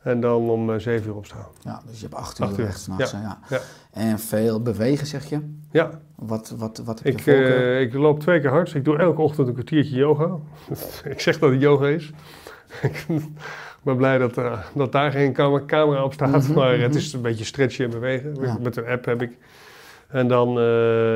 En dan om eh, zeven uur opstaan. Ja, dus je hebt acht Acht uur uur, weg s'nachts. ja. hè, Ja. Ja. En veel bewegen zeg je. Ja, Wat, wat, wat heb ik, je eh, ik loop twee keer hard. Ik doe elke ochtend een kwartiertje yoga. ik zeg dat het yoga is. ik ben blij dat, eh, dat daar geen cam- camera op staat. Mhm, maar het mhm. is een beetje stretchen en bewegen. Ja. Met een app heb ik. En dan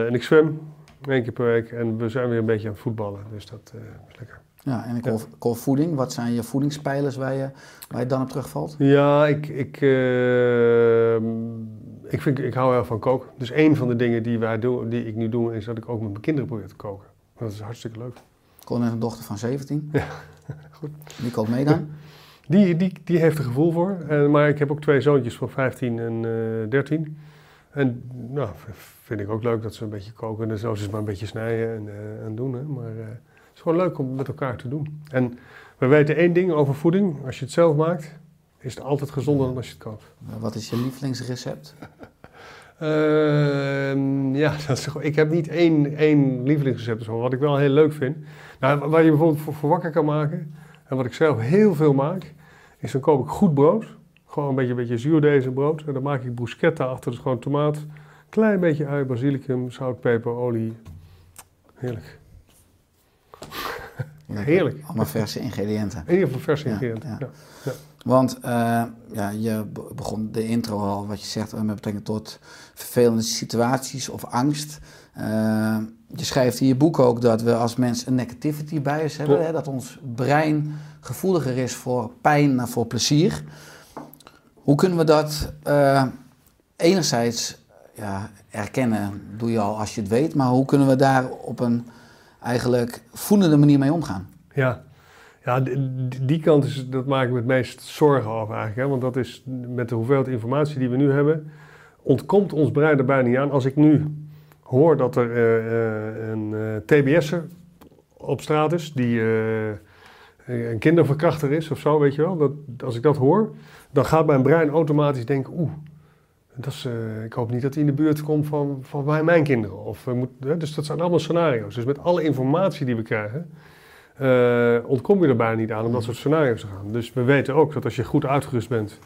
en ik zwem één keer per week. En we zijn weer een beetje aan het voetballen. Dus dat is lekker. Ja, en ik hoor, voeding. Wat zijn je voedingspijlers waar je, waar je dan op terugvalt? Ja, ik, ik, eh, ik, vind, ik hou heel van koken. Dus een van de dingen die, wij doen, die ik nu doe, is dat ik ook met mijn kinderen probeer te koken. Dat is hartstikke leuk. Ik hoor net een dochter van 17. Ja, goed. Die kookt mee dan? Die, die, die heeft er gevoel voor. Eh, maar ik heb ook twee zoontjes van 15 en eh 13. En nou, vind ik ook leuk dat ze een beetje koken. En zo is het maar een beetje snijden en, en doen. Hè. Maar is gewoon leuk om met elkaar te doen. En we weten één ding over voeding. Als je het zelf maakt, is het altijd gezonder dan als je het koopt. Wat is je lievelingsrecept? Ehm, ja, dat is, ik heb niet één, één lievelingsrecept. zo. Wat ik wel heel leuk vind. Nou, waar je bijvoorbeeld voor, voor wakker kan maken. En wat ik zelf heel veel maak. Is dan koop ik goed brood. Gewoon een beetje, een beetje zuurdezen brood. En dan maak ik bruschetta achter. Dus gewoon tomaat. Klein beetje ui, basilicum, zout, peper, olie. Heerlijk. Lekker. Heerlijk. Allemaal verse ingrediënten. In ieder geval vers Ja, ingrediënten. ja. Ja. Want eh, ja, je be- begon de intro al, wat je zegt, eh, met betrekking tot vervelende situaties of angst. Eh, je schrijft in je boek ook dat we als mens een negativity bias hebben. Hè, dat ons brein gevoeliger is voor pijn dan voor plezier. Hoe kunnen we dat enerzijds ja, erkennen, doe je al als je het weet. Maar hoe kunnen we daar op een eigenlijk voelende manier mee omgaan? Ja, ja die, kant is, dat maak ik me het meest zorgen over eigenlijk. Hè? Want dat is met de hoeveelheid informatie die we nu hebben, ontkomt ons brein er bijna niet aan. Als ik nu hoor dat er eh, eh, een eh, TBS'er op straat is die een kinderverkrachter is of zo, weet je wel. Dat, als ik dat hoor, dan gaat mijn brein automatisch denken, oeh, dat eh, ik hoop niet dat hij in de buurt komt van, van mijn, mijn kinderen. Of, hè, dus dat zijn allemaal scenario's. Dus met alle informatie die we krijgen, eh, ontkom je er bijna niet aan om dat soort scenario's te gaan. Dus we weten ook dat als je goed uitgerust bent,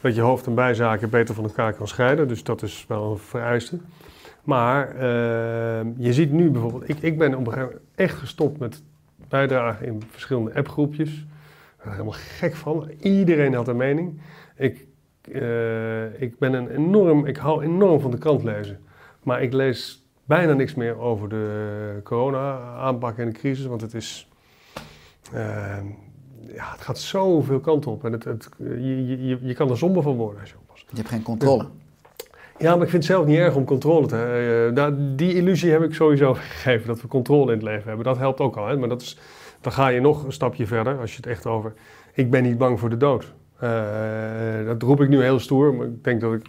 dat je hoofd- en bijzaken beter van elkaar kan scheiden. Dus dat is wel een vereiste. Maar eh, je ziet nu bijvoorbeeld, ik, ik ben op een gegeven moment echt gestopt met bijdragen in verschillende appgroepjes. Er helemaal gek van. Iedereen had een mening. Ik, eh, ik ben een enorm, ik hou enorm van de krant lezen. Maar ik lees bijna niks meer over de corona-aanpak en de crisis, want het is, eh, ja, het gaat zoveel kanten op en het, het, je, je, je kan er somber van worden als je oppast. Je hebt geen controle. Ja, maar ik vind het zelf niet erg om controle te hebben. Nou, die illusie heb ik sowieso gegeven, dat we controle in het leven hebben. Dat helpt ook al, hè? maar dat is, dan ga je nog een stapje verder als je het echt over... Ik ben niet bang voor de dood. Eh, dat roep ik nu heel stoer, maar ik denk dat ik...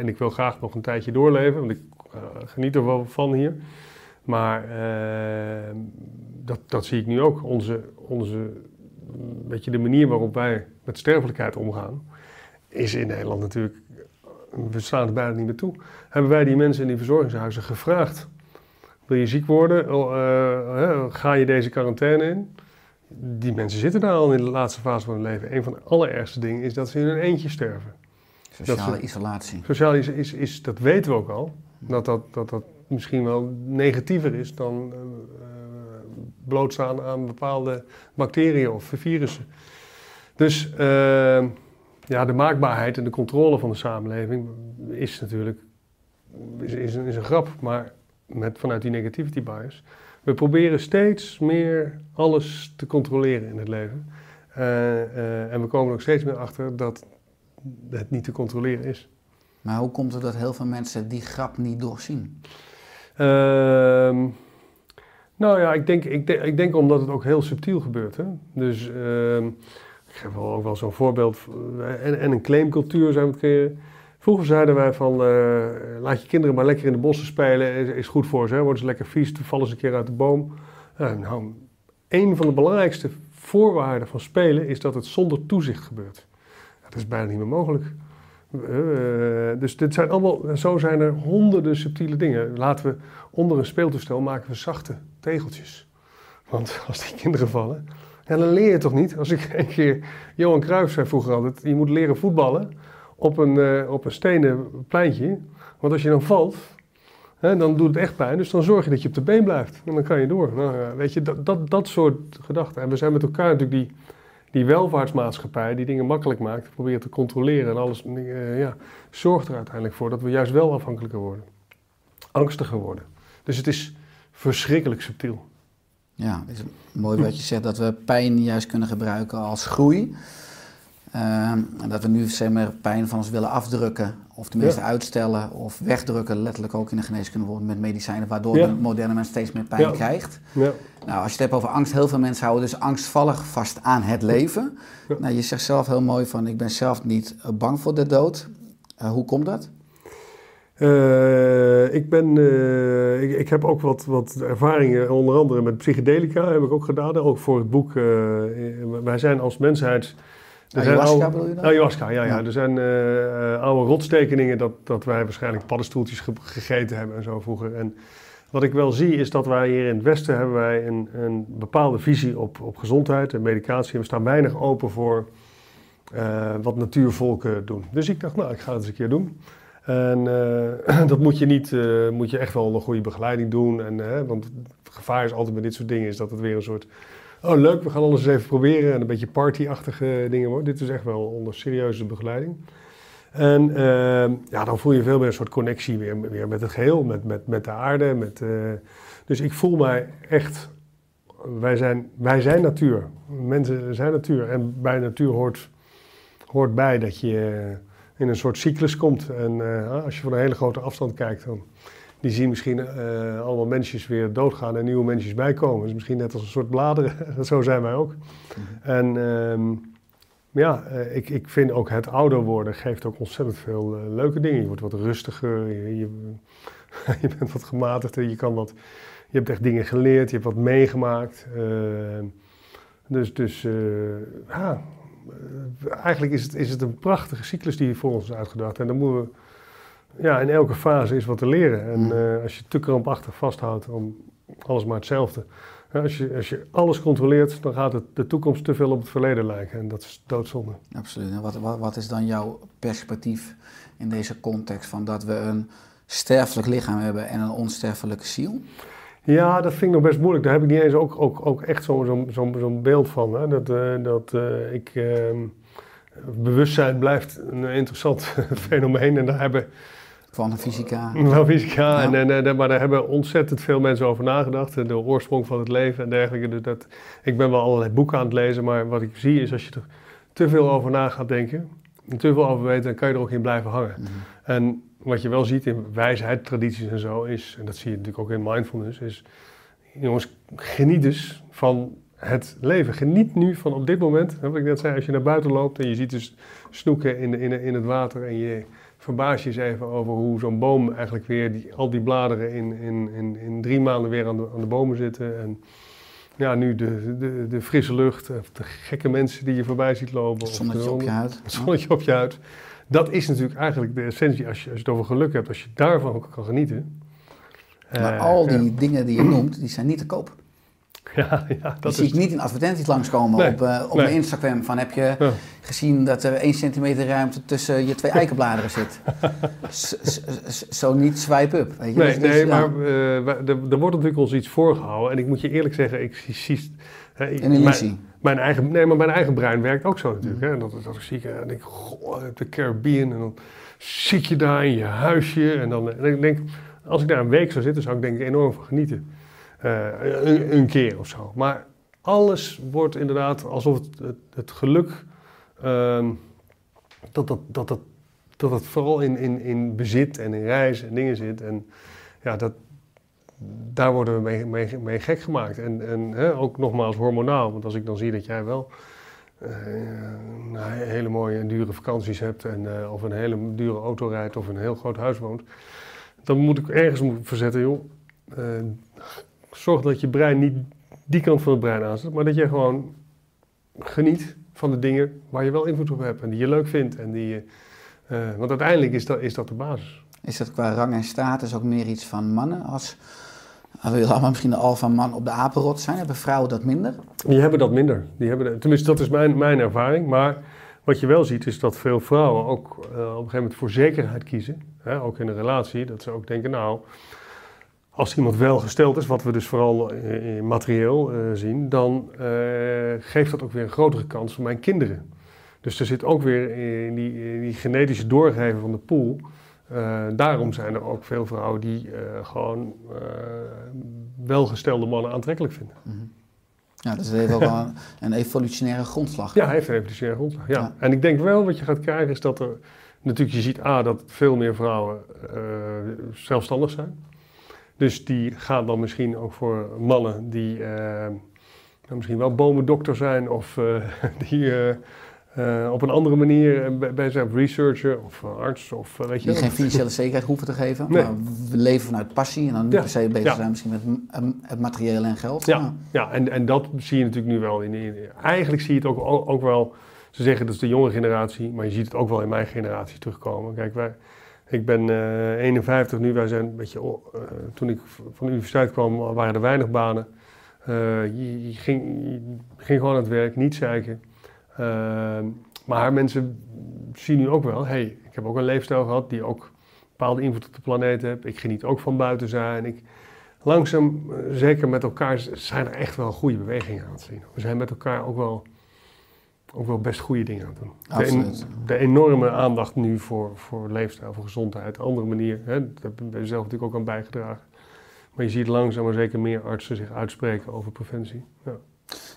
en ik wil graag nog een tijdje doorleven, want ik eh, geniet er wel van hier. Maar eh, dat, dat zie ik nu ook. Onze, onze, weet je, de manier waarop wij met sterfelijkheid omgaan, is in Nederland natuurlijk we slaan het bijna niet meer toe. Hebben wij die mensen in die verzorgingshuizen gevraagd: wil je ziek worden? Oh, ga je deze quarantaine in? Die mensen zitten daar al in de laatste fase van hun leven. Een van de allerergste dingen is dat ze in hun eentje sterven. Sociale is- isolatie. Sociaal is, is, is, dat weten we ook al, dat dat, dat dat misschien wel negatiever is dan eh, eh, blootstaan aan bepaalde bacteriën of virussen. Dus eh, ja, de maakbaarheid en de controle van de samenleving is natuurlijk is, is, een, is een grap, maar met, vanuit die negativity bias. We proberen steeds meer alles te controleren in het leven. Eh, eh, en we komen er ook steeds meer achter dat het niet te controleren is. Maar hoe komt het dat heel veel mensen die grap niet doorzien? Ehm, nou ja, ik denk, ik, denk, ik denk omdat het ook heel subtiel gebeurt. Hè? Dus ehm, ik geef wel ook wel zo'n voorbeeld. eh, En, en een claimcultuur zijn we het creëren. Vroeger zeiden wij van, eh, laat je kinderen maar lekker in de bossen spelen, is, goed voor ze. Hè? Worden ze lekker vies, vallen ze een keer uit de boom. Eh, nou, een van de belangrijkste voorwaarden van spelen is dat het zonder toezicht gebeurt. Dat is bijna niet meer mogelijk. Eh, dus dit zijn allemaal, zo zijn er honderden subtiele dingen. Laten we onder een speeltoestel maken we zachte tegeltjes. Want als die kinderen vallen, dan leer je toch niet. Als ik een keer, Johan Cruijff zei vroeger altijd, je moet leren voetballen op een, eh, op een stenen pleintje. Want als je dan valt, hè, dan doet het echt pijn. Dus dan zorg je dat je op de been blijft. En dan kan je door. Nou, ja, weet je, dat, dat, dat soort gedachten. En we zijn met elkaar natuurlijk die, die welvaartsmaatschappij die dingen makkelijk maakt, probeert te controleren en alles, eh, ja, zorgt er uiteindelijk voor dat we juist wel afhankelijker worden. Angstiger worden. Dus het is verschrikkelijk subtiel. Ja, het is mooi wat je zegt, dat we pijn juist kunnen gebruiken als groei. Ehm, en dat we nu zeg maar, pijn van ons willen afdrukken, of tenminste Ja. uitstellen, of wegdrukken, letterlijk ook in de geneeskunde bijvoorbeeld met medicijnen, waardoor Ja. de moderne mens steeds meer pijn Ja. krijgt. Ja. Nou, als je het hebt over angst, heel veel mensen houden dus angstvallig vast aan het leven. Nou, je zegt zelf heel mooi van, ik ben zelf niet eh, bang voor de dood. Eh, hoe komt dat? Eh, ik, ben, ik, ik heb ook wat, wat ervaringen, onder andere met psychedelica heb ik ook gedaan. Ook voor het boek. wij zijn als mensheid. Er zijn Ayahuasca oude- bedoel je dan? Ayahuasca, ja, ja. Ja. Er zijn eh, eh, oude rotstekeningen dat, dat wij waarschijnlijk paddenstoeltjes ge- gegeten hebben en zo vroeger. En wat ik wel zie is dat wij hier in het Westen hebben wij een, een bepaalde visie op, op gezondheid en medicatie. En we staan weinig open voor eh, wat natuurvolken doen. Dus ik dacht, nou, ik ga het eens een keer doen. En dat moet je niet, moet je echt wel een goede begeleiding doen. En, want het gevaar is altijd met dit soort dingen, is dat het weer een soort... Oh leuk, we gaan alles eens even proberen. En een beetje partyachtige dingen. Dit is echt wel onder serieuze begeleiding. En eh, ja, dan voel je veel meer een soort connectie weer, weer met het geheel, met, met, met de aarde. Met, eh, dus ik voel mij echt... Wij zijn, wij zijn natuur. Mensen zijn natuur. En bij natuur hoort, hoort bij dat je in een soort cyclus komt. En eh, als je van een hele grote afstand kijkt, dan die zien misschien eh, allemaal mensjes weer doodgaan en nieuwe mensjes bijkomen. Dus misschien net als een soort bladeren, zo zijn wij ook. En ehm, ja, eh, ik, ik vind ook het ouder worden geeft ook ontzettend veel eh, leuke dingen. Je wordt wat rustiger, je, je bent wat gematigder, je, kan wat, je hebt echt dingen geleerd, je hebt wat meegemaakt. Eh, dus dus ja, eigenlijk is het, is het een prachtige cyclus die voor ons is uitgedacht. En dan moeten we, ja, in elke fase is wat te leren. En eh, als je te krampachtig vasthoudt om alles maar hetzelfde. Als, je, als je alles controleert, dan gaat het de toekomst te veel op het verleden lijken. En dat is doodzonde. Absoluut. En wat, wat, wat is dan jouw perspectief in deze context van dat we een sterfelijk lichaam hebben en een onsterfelijke ziel? Ja, dat vind ik nog best moeilijk. Daar heb ik niet eens ook, ook, ook echt zo'n zo, zo, beeld van. Hè? Dat, eh, dat eh, ik. ehm, bewustzijn blijft een interessant fenomeen. En daar hebben Wel fysica. Ja. En, en, en- maar daar hebben ontzettend veel mensen over nagedacht. De oorsprong van het leven en dergelijke. Dus dat, ik ben wel allerlei boeken aan het lezen. Maar wat ik zie is als je er te veel over na gaat denken. En te veel over weet, dan kan je er ook in blijven hangen. Mhm. En wat je wel ziet in wijsheid, tradities en zo is, en dat zie je natuurlijk ook in mindfulness, is jongens, geniet dus van het leven. Geniet nu van op dit moment, wat ik net zei, als je naar buiten loopt en je ziet dus snoeken in, in, in het water en je verbaast je eens even over hoe zo'n boom eigenlijk weer, die, al die bladeren in, in, in, in drie maanden weer aan de, aan de bomen zitten. En ja, nu de, de, de frisse lucht, of de gekke mensen die je voorbij ziet lopen. Het zonnetje op je huid. Het zonnetje op je huid. Dat is natuurlijk eigenlijk de essentie als je, als je het over geluk hebt. Als je daarvan ook kan genieten. Maar Eh, al die ja. dingen die je noemt, die zijn niet te koop. Ja, ja, Dat zie is... ik niet in advertenties langskomen Nee, op, eh, op nee. mijn Instagram. Van heb je Ja. gezien dat er 1 centimeter ruimte tussen je twee eikenbladeren zit? Zo niet swipe up. Weet je? Nee, Dus- nee maar wij- er, er wordt natuurlijk ons iets voorgehouden. En ik moet je eerlijk zeggen, ik zie... zie hè, ik- Een illusie. Mijn, mijn eigen, nee, maar mijn eigen brein werkt ook zo natuurlijk. Hè. Dat, dat ik zie ik en denk ik, goh, de Caribbean. En dan zit je daar in je huisje. En dan en ik denk, als ik daar een week zou zitten, zou ik denk ik enorm van genieten. Eh, een, keer of zo. Maar alles wordt inderdaad alsof het, het, geluk... ehm, dat, dat, dat, dat, dat het vooral in, in, in bezit en in reizen en dingen zit. En ja, dat, daar worden we mee, mee, mee gek gemaakt. En, en hè, ook nogmaals hormonaal. Want als ik dan zie dat jij wel eh, nou, hele mooie en dure vakanties hebt... En, eh, of een hele dure auto rijdt of een heel groot huis woont... dan moet ik ergens verzetten, joh. eh, zorg dat je brein niet die kant van het brein aanzet... maar dat je gewoon geniet van de dingen waar je wel invloed op hebt... en die je leuk vindt. En die, eh, want uiteindelijk is dat, is dat de basis. Is dat qua rang en status ook meer iets van mannen? Als, we willen allemaal misschien de alfa man op de apenrot zijn. Hebben vrouwen dat minder? Die hebben dat minder. Die hebben dat- tenminste, dat is mijn, mijn ervaring. Maar wat je wel ziet is dat veel vrouwen ook eh, op een gegeven moment voor zekerheid kiezen. Hè, ook in een relatie. Dat ze ook denken, nou, als iemand wel gesteld is, wat we dus vooral eh, in materieel eh, zien, dan eh, geeft dat ook weer een grotere kans voor mijn kinderen. Dus er zit ook weer in die, in die genetische doorgeven van de pool. daarom zijn er ook veel vrouwen die gewoon welgestelde mannen aantrekkelijk vinden. Ja, dus het heeft ook wel een, een evolutionaire grondslag. Ja, heeft een evolutionaire grondslag. Ja. Ja. En ik denk wel wat je gaat krijgen is dat er... Natuurlijk, je ziet A, dat veel meer vrouwen zelfstandig zijn. Dus die gaan dan misschien ook voor mannen die eh, nou, misschien wel bomendokter zijn... of eh, die eh, op een andere manier bij- zijn researcher of arts of weet je Die geen financiële zekerheid hoeven te geven. Nee. Maar we leven vanuit passie en dan niet Ja, per se bezig ja. zijn misschien met het materiële en geld. Ja, ja en, en dat zie je natuurlijk nu wel. In, in, eigenlijk zie je het ook, ook wel, ze zeggen dat is de jonge generatie, maar je ziet het ook wel in mijn generatie terugkomen. Kijk, wij, ik ben eh 51 nu, wij zijn een beetje, eh, toen ik van de universiteit kwam waren er weinig banen. Eh, je, ging, ging gewoon aan het werk, niet zeiken. Eh, maar mensen zien nu ook wel, hey, ik heb ook een leefstijl gehad die ook bepaalde invloed op de planeet heeft. Ik geniet ook van buiten zijn. Ik, langzaam, eh, zeker met elkaar, zijn er echt wel goede bewegingen aan het zien. We zijn met elkaar ook wel, ook wel best goede dingen aan het doen. De, en- Absoluut. de enorme aandacht nu voor, voor leefstijl, voor gezondheid, andere manier. Hè, daar ben je zelf natuurlijk ook aan bijgedragen. Maar je ziet langzaam maar zeker meer artsen zich uitspreken over preventie. Ja.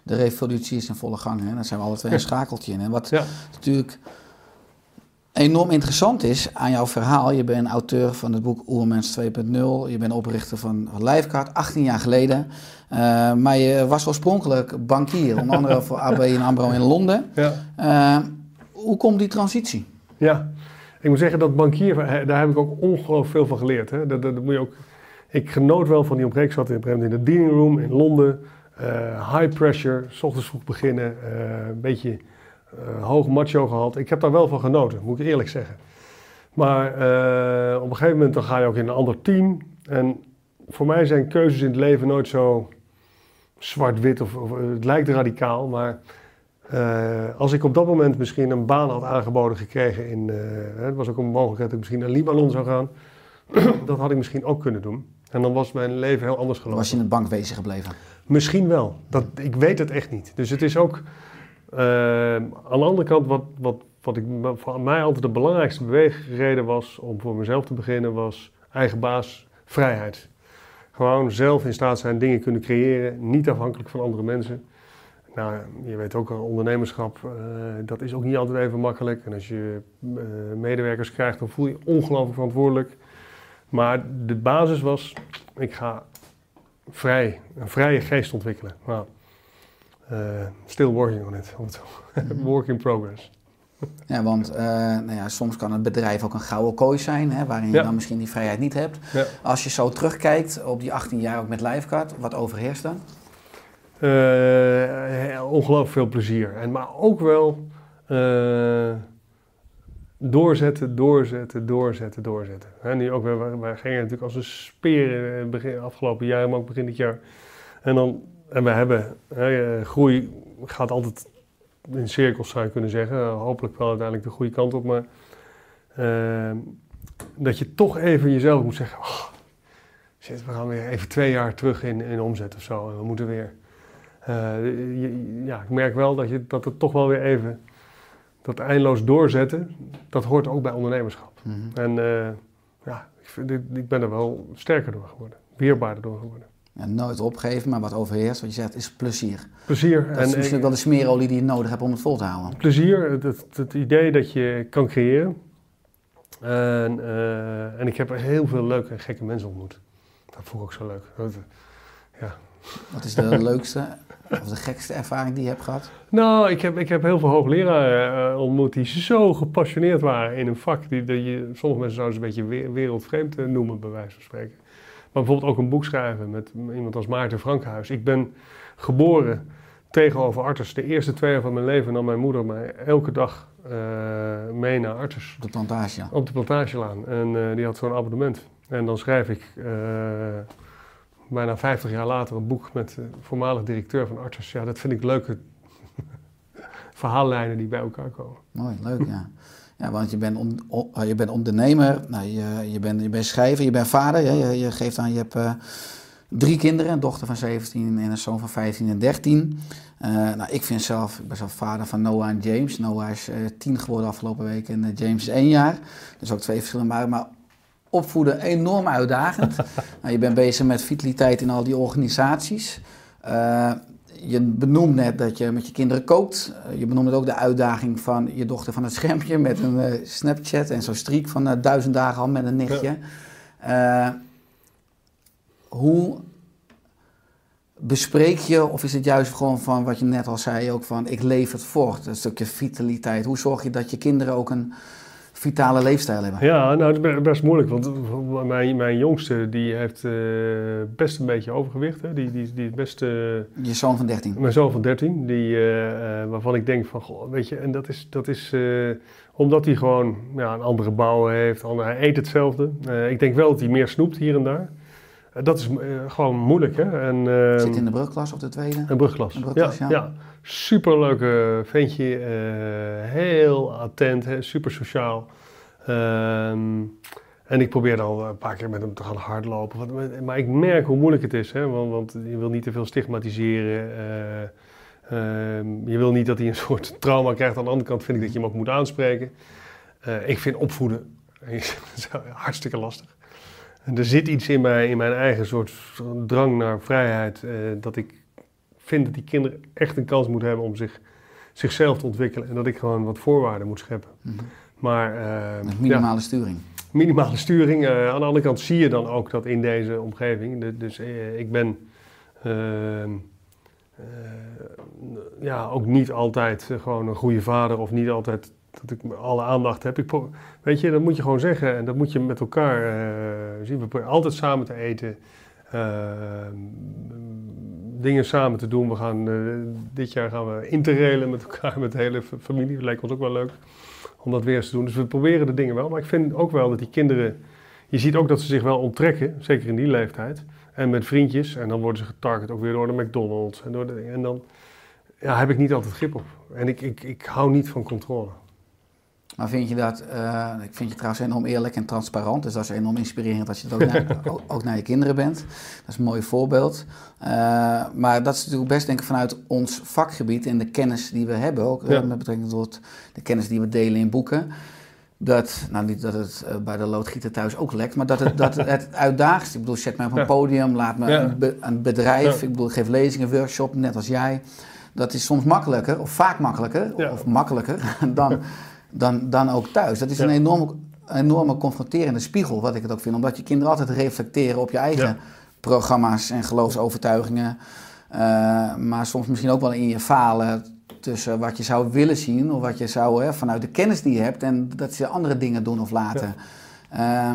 De revolutie is in volle gang. Hè? Daar zijn we alle twee een schakeltje in. En wat Ja. natuurlijk enorm interessant is aan jouw verhaal. Je bent auteur van het boek Oermens 2.0. Je bent oprichter van Livecard, 18 jaar geleden. Eh, maar je was oorspronkelijk bankier, onder andere voor ABN AMRO in Londen. Ja. Eh, hoe komt die transitie? Ja, ik moet zeggen dat bankier, hè, daar heb ik ook ongelooflijk veel van geleerd. Hè. Dat, dat, dat moet je ook, ik genoot wel van die. Ik zat in, in de dining room in Londen. eh, high pressure, s ochtends vroeg beginnen. eh, een beetje eh, hoog macho gehad. Ik heb daar wel van genoten, moet ik eerlijk zeggen. Maar eh, op een gegeven moment dan ga je ook in een ander team. En voor mij zijn keuzes in het leven nooit zo zwart-wit of, of het lijkt radicaal. Maar eh, als ik op dat moment misschien een baan had aangeboden gekregen in, het was ook een mogelijkheid dat ik misschien naar Libanon zou gaan. dat had ik misschien ook kunnen doen. En dan was mijn leven heel anders gelopen. Was je in het bankwezen gebleven? Misschien wel. Dat, ik weet het echt niet. Dus het is ook. Eh, aan de andere kant, wat, wat, wat ik, voor mij altijd de belangrijkste beweegreden was om voor mezelf te beginnen, was eigen baas, vrijheid. Gewoon zelf in staat zijn dingen kunnen creëren, niet afhankelijk van andere mensen. Nou, je weet ook, al, ondernemerschap, eh, dat is ook niet altijd even makkelijk. En als je eh, medewerkers krijgt, dan voel je je ongelooflijk verantwoordelijk. Maar de basis was, ik ga vrij, een vrije geest ontwikkelen. Nou, eh, still working on it. het zo. Work in progress. Ja, want eh, nou ja, soms kan een bedrijf ook een gouden kooi zijn, hè, waarin je Ja. dan misschien die vrijheid niet hebt. Ja. Als je zo terugkijkt op die 18 jaar ook met Livecard, wat overheerst dan? Eh, ongelooflijk veel plezier. En, maar ook wel eh, doorzetten, doorzetten, doorzetten, doorzetten. Hè, nu ook, wij, wij gingen natuurlijk als een speer het begin, afgelopen jaar, maar ook begin dit jaar. En, dan, en we hebben, hè, eh, groei gaat altijd in cirkels zou je kunnen zeggen. hopelijk wel uiteindelijk de goede kant op, maar eh, dat je toch even jezelf moet zeggen, "Oh, shit, we gaan weer even twee jaar terug in, in omzet of zo. En we moeten weer... Eh, je- ja, ik merk wel dat, je, dat het toch wel weer even... Dat eindeloos doorzetten, dat hoort ook bij ondernemerschap. Mhm. En ja, ik, vind, ik ben er wel sterker door geworden. Weerbaarder door geworden. Ja, nooit opgeven, maar wat overheerst, wat je zegt, is plezier. Plezier. Dat is misschien wel de smeerolie die je nodig hebt om het vol te houden. plezier, het, idee dat je kan creëren. En, eh, en ik heb heel veel leuke en gekke mensen ontmoet. Dat vond ik ook zo leuk. Dat- Wat is de leukste of de gekste ervaring die je hebt gehad? Nou, ik heb, ik heb heel veel hoogleraren eh, ontmoet die zo gepassioneerd waren in een vak. Die, dat je, sommige mensen zouden ze een beetje we- wereldvreemd eh, noemen, bij wijze van spreken. Maar bijvoorbeeld ook een boek schrijven met iemand als Maarten Frankhuis. Ik ben geboren tegenover Artes. De eerste twee jaar van mijn leven nam mijn moeder mij elke dag eh, mee naar Artes. Op de plantage. Op de plantagelaan. En eh, die had zo'n abonnement. En dan schrijf ik eh, bijna 50 jaar later een boek met de voormalig directeur van Artes. Ja, dat vind ik leuke verhaallijnen die bij elkaar komen. Mooi, leuk ja. Ja, want je bent, on- eh, je bent ondernemer, nou, je, je, bent, je bent schrijver, je bent vader. Ja, je, je geeft aan, je hebt eh, drie kinderen, een dochter van 17 en een zoon van 15 en 13. Eh, nou, ik vind zelf, ik ben zelf vader van Noah en James. Noah is eh, tien geworden afgelopen week en James is één jaar. Dus ook twee verschillende maar, maar opvoeden enorm uitdagend. nou, je bent bezig met vitaliteit in al die organisaties. Eh, je benoemt net dat je met je kinderen kookt. Eh, je benoemde ook de uitdaging van je dochter van het schermpje met een eh, Snapchat en zo'n streak van eh, duizend dagen al met een nichtje. Hoe bespreek je, of is het juist gewoon van wat je net al zei, ook van ik leef het voort, een stukje vitaliteit. Hoe zorg je dat je kinderen ook een vitale leefstijl hebben? Ja, nou, dat is be- best moeilijk. Want mijn, mijn jongste die heeft eh, best een beetje overgewicht. Hè. Die, die, die best... eh, Je zoon van 13. Mijn zoon van 13, die, eh, eh, waarvan ik denk van, goh, weet je, en dat is, dat is eh, omdat hij gewoon ja, een andere bouw heeft, ander, hij eet hetzelfde. Eh, ik denk wel dat hij meer snoept hier en daar. Eh, dat is eh, gewoon moeilijk, hè. En, Zit in de brugklas of de tweede? een brugklas. Een brugklas, ja. ja. Superleuke ventje, eh, heel attent, hè, super sociaal. Ehm, en ik probeer al een paar keer met hem te gaan hardlopen. Maar ik merk hoe moeilijk het is, hè? Want, want je wil niet te veel stigmatiseren. eh, ehm, je wil niet dat hij een soort trauma krijgt. Aan de andere kant vind ik dat je hem ook moet aanspreken. Ik vind opvoeden hartstikke lastig. Er zit iets in mij, in mijn eigen soort drang naar vrijheid, eh, dat ik vind dat die kinderen echt een kans moeten hebben om zich, zichzelf te ontwikkelen. En dat ik gewoon wat voorwaarden moet scheppen. Mhm. Maar eh, Met ja, minimale sturing. minimale sturing. Eh, aan de andere kant zie je dan ook dat in deze omgeving. de- dus ik ben ehm, eh, ja, ook niet altijd gewoon een goede vader of niet altijd dat ik alle aandacht heb. Ik weet je, dat moet je gewoon zeggen en dat moet je met elkaar eh, zien. We proberen altijd samen te eten, eh, dingen samen te doen. We gaan, eh, dit jaar gaan we interrailen met elkaar, met de hele familie. Dat lijkt ons ook wel leuk om dat weer eens te doen. Dus we proberen de dingen wel. Maar ik vind ook wel dat die kinderen, je ziet ook dat ze zich wel onttrekken, zeker in die leeftijd. En met vriendjes. En dan worden ze getarget ook weer door de McDonald's. En, door de, en dan ja, heb ik niet altijd grip op. En ik, ik, ik hou niet van controle. Maar vind je dat, eh, ik vind je trouwens enorm eerlijk en transparant, dus dat is enorm inspirerend als je dat ook, naar, ook, ook naar je kinderen bent. Dat is een mooi voorbeeld. Eh, maar dat is natuurlijk best denk ik vanuit ons vakgebied en de kennis die we hebben, ook eh, Ja. met betrekking tot de kennis die we delen in boeken. Dat, nou niet dat het bij de loodgieter thuis ook lekt, maar dat het, dat het uitdaagst. Ik bedoel, zet mij op een Ja. podium, laat me Ja. een, be- een bedrijf, Ja. ik bedoel, geef lezingen, workshop, net als jij. Dat is soms makkelijker, of vaak makkelijker, of makkelijker dan, dan, dan ook thuis. Dat is Ja. een enorme, enorme confronterende spiegel, wat ik het ook vind. Omdat je kinderen altijd reflecteren op je eigen Ja. programma's en geloofsovertuigingen. Eh, maar soms misschien ook wel in je falen tussen wat je zou willen zien of wat je zou hè, vanuit de kennis die je hebt en dat ze andere dingen doen of laten. Eh,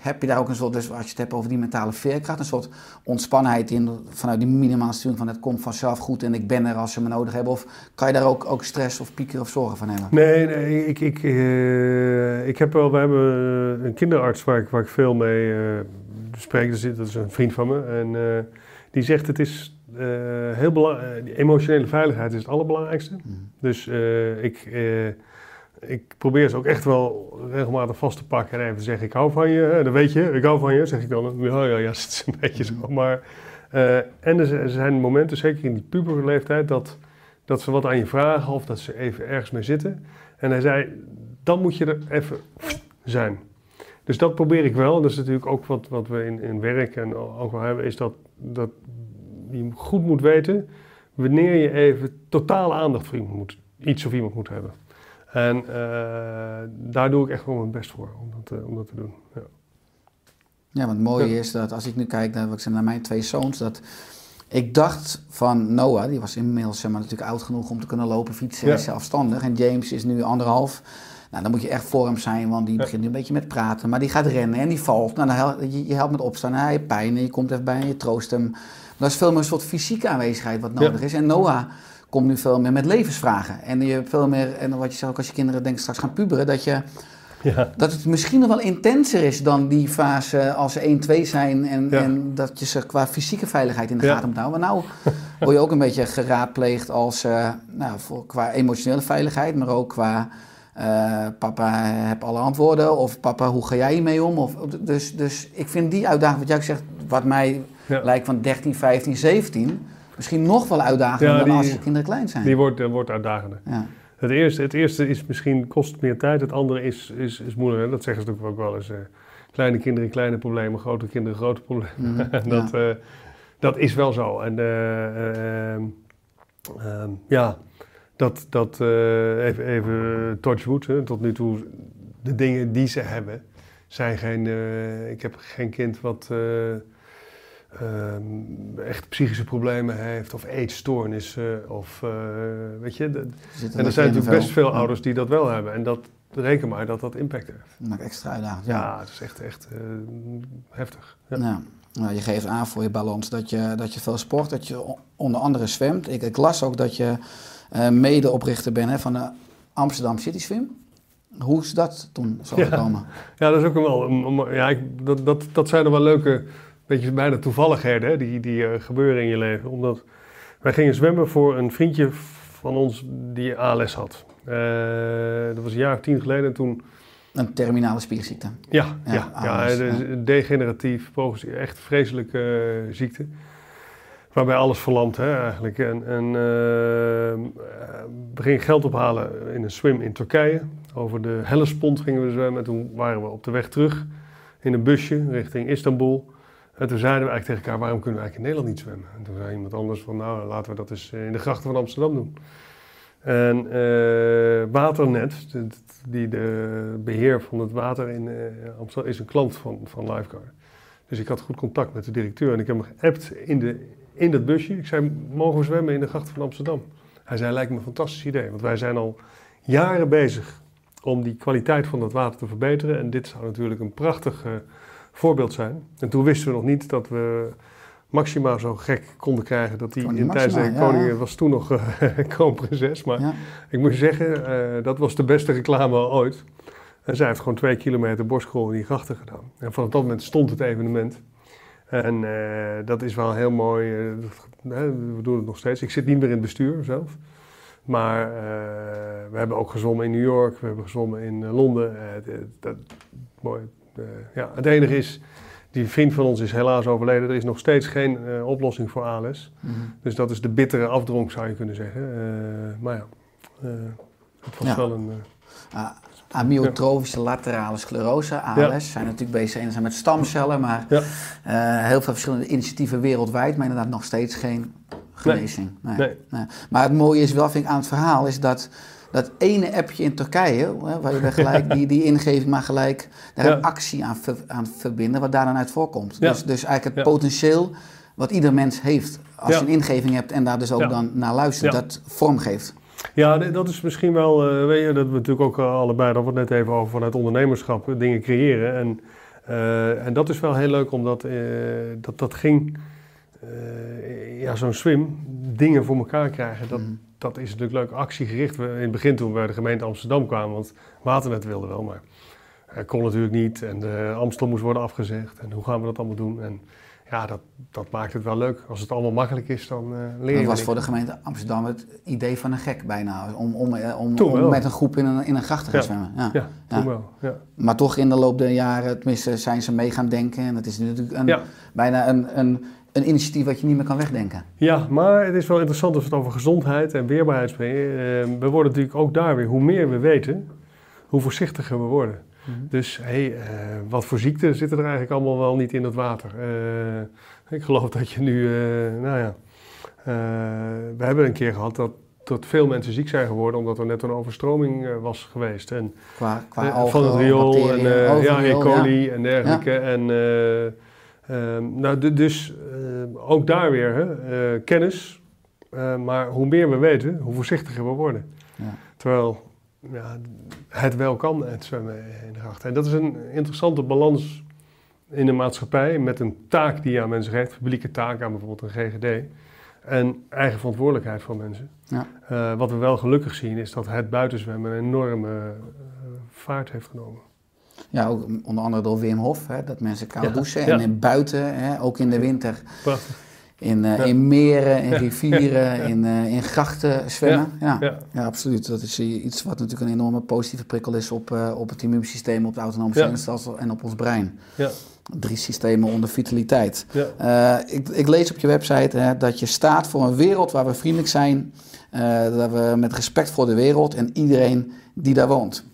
heb je daar ook een soort, dus als je het hebt over die mentale veerkracht, een soort ontspannenheid in vanuit die minimale sturing van het komt vanzelf goed en ik ben er als ze me nodig hebben? Of kan je daar ook, ook stress of pieken of zorgen van hebben? Nee, nee ik, ik, eh, ik heb wel, we hebben een kinderarts waar ik, waar ik veel mee eh, spreek. Dat is, een vriend van me. En eh, die zegt het is heel belangrijk, emotionele veiligheid is het allerbelangrijkste. Dus eh, ik, ik probeer ze ook echt wel regelmatig vast te pakken en even te zeggen, ik hou van je. Dat weet je, ik hou van je, zeg ik dan. Ja, ja, ja, het is een beetje zo. Maar, eh, en er zijn momenten, zeker in die puberleeftijd, dat, dat ze wat aan je vragen of dat ze even ergens mee zitten. En hij zei, dan moet je er even zijn. Dus dat probeer ik wel. En dat is natuurlijk ook wat, wat we in, in werk en ook wel hebben, is dat, dat je goed moet weten wanneer je even totale aandacht voor iemand moet, iets of iemand moet hebben. En eh, daar doe ik echt wel mijn best voor om dat, eh, om dat te doen. Ja. Ja, want het mooie Ja. is dat als ik nu kijk naar, ik zeg, naar mijn twee zoons, dat ik dacht van Noah, die was inmiddels zeg maar, natuurlijk oud genoeg om te kunnen lopen, fietsen, Ja. zelfstandig. En James is nu anderhalf. Nou, dan moet je echt voor hem zijn, want die begint nu een beetje met praten. Maar die gaat rennen en die valt. Nou, dan je helpt met opstaan. Hij heeft pijn en je komt even bij en je troost hem. Dat is veel meer een soort fysieke aanwezigheid wat nodig is. En Noah komt nu veel meer met levensvragen. En je hebt veel meer, en wat je zegt ook als je kinderen denk ik straks gaan puberen, dat je Ja. dat het misschien nog wel intenser is dan die fase als ze 1, 2 zijn en, Ja. en dat je ze qua fysieke veiligheid in de Ja. gaten moet houden. Maar nou word je ook een beetje geraadpleegd als, eh, nou, voor, qua emotionele veiligheid, maar ook qua eh, papa heb alle antwoorden of papa hoe ga jij hiermee om? Of, dus, dus ik vind die uitdaging wat jij ook zegt, wat mij lijkt van 13, 15, 17, misschien nog wel uitdagender Ja, dan als je kinderen klein zijn. Die wordt, eh, wordt uitdagender. ja. Het eerste, het eerste is misschien kost meer tijd, het andere is, is, is moeilijker. Dat zeggen ze natuurlijk ook wel eens. eh, kleine kinderen, kleine problemen, grote kinderen, grote problemen. En dat, eh, dat is wel zo. En ehm, ja, dat, dat even, even touchwood, hè, tot nu toe, de dingen die ze hebben, zijn geen, ik heb geen kind wat eh, ehm, echt psychische problemen heeft of eetstoornissen of eh, weet je, de- en er zijn natuurlijk best veel ouders die dat wel hebben en dat reken maar dat dat impact heeft. Dat maakt extra uitdagend. Ja, het is echt, echt eh, heftig. Ja. Nou, je geeft aan voor je balans dat je, dat je veel sport, dat je onder andere zwemt. Ik, ik las ook dat je eh, medeoprichter bent hè, van de Amsterdam City Swim. Hoe is dat toen zo Ja. gekomen? Ja, dat is ook wel. Ja, ik, dat, dat, dat zijn er wel leuke, beetje bijna toevalligheden hè, die, die eh, gebeuren in je leven. Omdat wij gingen zwemmen voor een vriendje van ons die ALS had. Eh, dat was een jaar of tien geleden. En toen, Een terminale spierziekte. ja, Ja, ja, ja, ALS, de- ja. degeneratief, echt vreselijke eh, ziekte. Waarbij alles verlamt hè, eigenlijk. En, en we gingen geld ophalen in een swim in Turkije. Over de Hellespont gingen we zwemmen. En toen waren we op de weg terug in een busje richting Istanbul. En toen zeiden we eigenlijk tegen elkaar, waarom kunnen we eigenlijk in Nederland niet zwemmen? En toen zei iemand anders van, nou laten we dat eens in de grachten van Amsterdam doen. En eh, Waternet, die de beheer van het water in eh, Amsterdam, is een klant van, van Lifeguard. Dus ik had goed contact met de directeur en ik heb hem geappt in, de, in dat busje. Ik zei, mogen we zwemmen in de grachten van Amsterdam? Hij zei, lijkt me een fantastisch idee, want wij zijn al jaren bezig om die kwaliteit van dat water te verbeteren. En dit zou natuurlijk een prachtig eh, voorbeeld zijn. En toen wisten we nog niet dat we Maxima zo gek konden krijgen dat die in tijdens de koningin ja. was toen nog kroonprinses. Maar Ja. ik moet zeggen, eh, dat was de beste reclame ooit. En zij heeft gewoon twee kilometer borstkrol in die grachten gedaan. En vanaf dat moment stond het evenement. En eh, dat is wel heel mooi. we doen het nog steeds. Ik zit niet meer in het bestuur zelf. Maar we hebben ook gezwommen in New York. We hebben gezwommen in Londen. Dat, mooi. Eh, ja, het enige is, die vriend van ons is helaas overleden. Er is nog steeds geen eh, oplossing voor ALS. Mhm. Dus dat is de bittere afdronk, zou je kunnen zeggen. Eh, maar ja, het was Ja. wel een... Amyotrofische laterale sclerose, ALS, zijn natuurlijk bezig enerzijds met stamcellen, maar heel veel verschillende initiatieven wereldwijd, maar inderdaad nog steeds geen genezing. Nee. Nee. Nee. Maar het mooie is wel, vind ik, aan het verhaal, is dat dat ene appje in Turkije, hè, waar je gelijk die, die ingeving maar gelijk daar een actie aan, ver- aan verbinden, wat daar dan uit voorkomt. Dus, dus eigenlijk het potentieel wat ieder mens heeft, als je een ingeving hebt en daar dus ook dan naar luistert, dat vormgeeft. Ja, dat is misschien wel, eh, weet je, dat we natuurlijk ook eh, allebei, dat we het net even over vanuit ondernemerschap dingen creëren. En, eh, en dat is wel heel leuk, omdat dat, dat ging, ja, zo'n swim, dingen voor elkaar krijgen, dat, Mhm. Dat is natuurlijk leuk actiegericht. We, in het begin toen we bij de gemeente Amsterdam kwamen, want Waternet wilde wel, maar het kon natuurlijk niet. En de Amstel moest worden afgezegd. En hoe gaan we dat allemaal doen? En ja, dat, dat maakt het wel leuk. Als het allemaal makkelijk is, dan eh leer je Dat was voor de gemeente Amsterdam het idee van een gek bijna. Om, om, eh, om, met een groep in een, in een gracht te gaan Ja. zwemmen. Ja. Ja, wel. Ja. Maar toch in de loop der jaren, tenminste, zijn ze mee gaan denken. En het is natuurlijk een, bijna een, een, een initiatief wat je niet meer kan wegdenken. Ja, maar het is wel interessant als we het over gezondheid en weerbaarheid spreken. Eh, we worden natuurlijk ook daar weer, hoe meer we weten, hoe voorzichtiger we worden. Dus hey, eh, wat voor ziekten zitten er eigenlijk allemaal wel niet in dat water? Eh, ik geloof dat je nu, nou ja, we hebben een keer gehad dat, dat veel mensen ziek zijn geworden omdat er net een overstroming was geweest. En, Qua, qua algen, van het riool en ja, E. coli en dergelijke. En, eh, ehm, nou, du- dus eh, ook daar weer hè, eh, kennis. Eh, maar hoe meer we weten, hoe voorzichtiger we worden. Ja. Terwijl ja, het wel kan, het zwemmen in de gracht. En dat is een interessante balans in de maatschappij met een taak die je aan mensen geeft, publieke taak aan bijvoorbeeld een GGD. En eigen verantwoordelijkheid van mensen. Ja. Wat we wel gelukkig zien is dat het buitenzwemmen een enorme vaart heeft genomen. Ja, ook onder andere door Wim Hof, hè, dat mensen koud Ja, douchen. En in buiten, hè, ook in de winter, Prachtig. in, eh, Ja. in meren, in rivieren, In, eh, in grachten zwemmen. Ja. Ja. Absoluut. Dat is eh, iets wat natuurlijk een enorme positieve prikkel is op, op het immuunsysteem, op het autonome zenuwstelsel en op ons brein. Ja. Drie systemen onder vitaliteit. Ja. Ik, ik lees op je website hè, dat je staat voor een wereld waar we vriendelijk zijn, dat we met respect voor de wereld en iedereen die daar woont.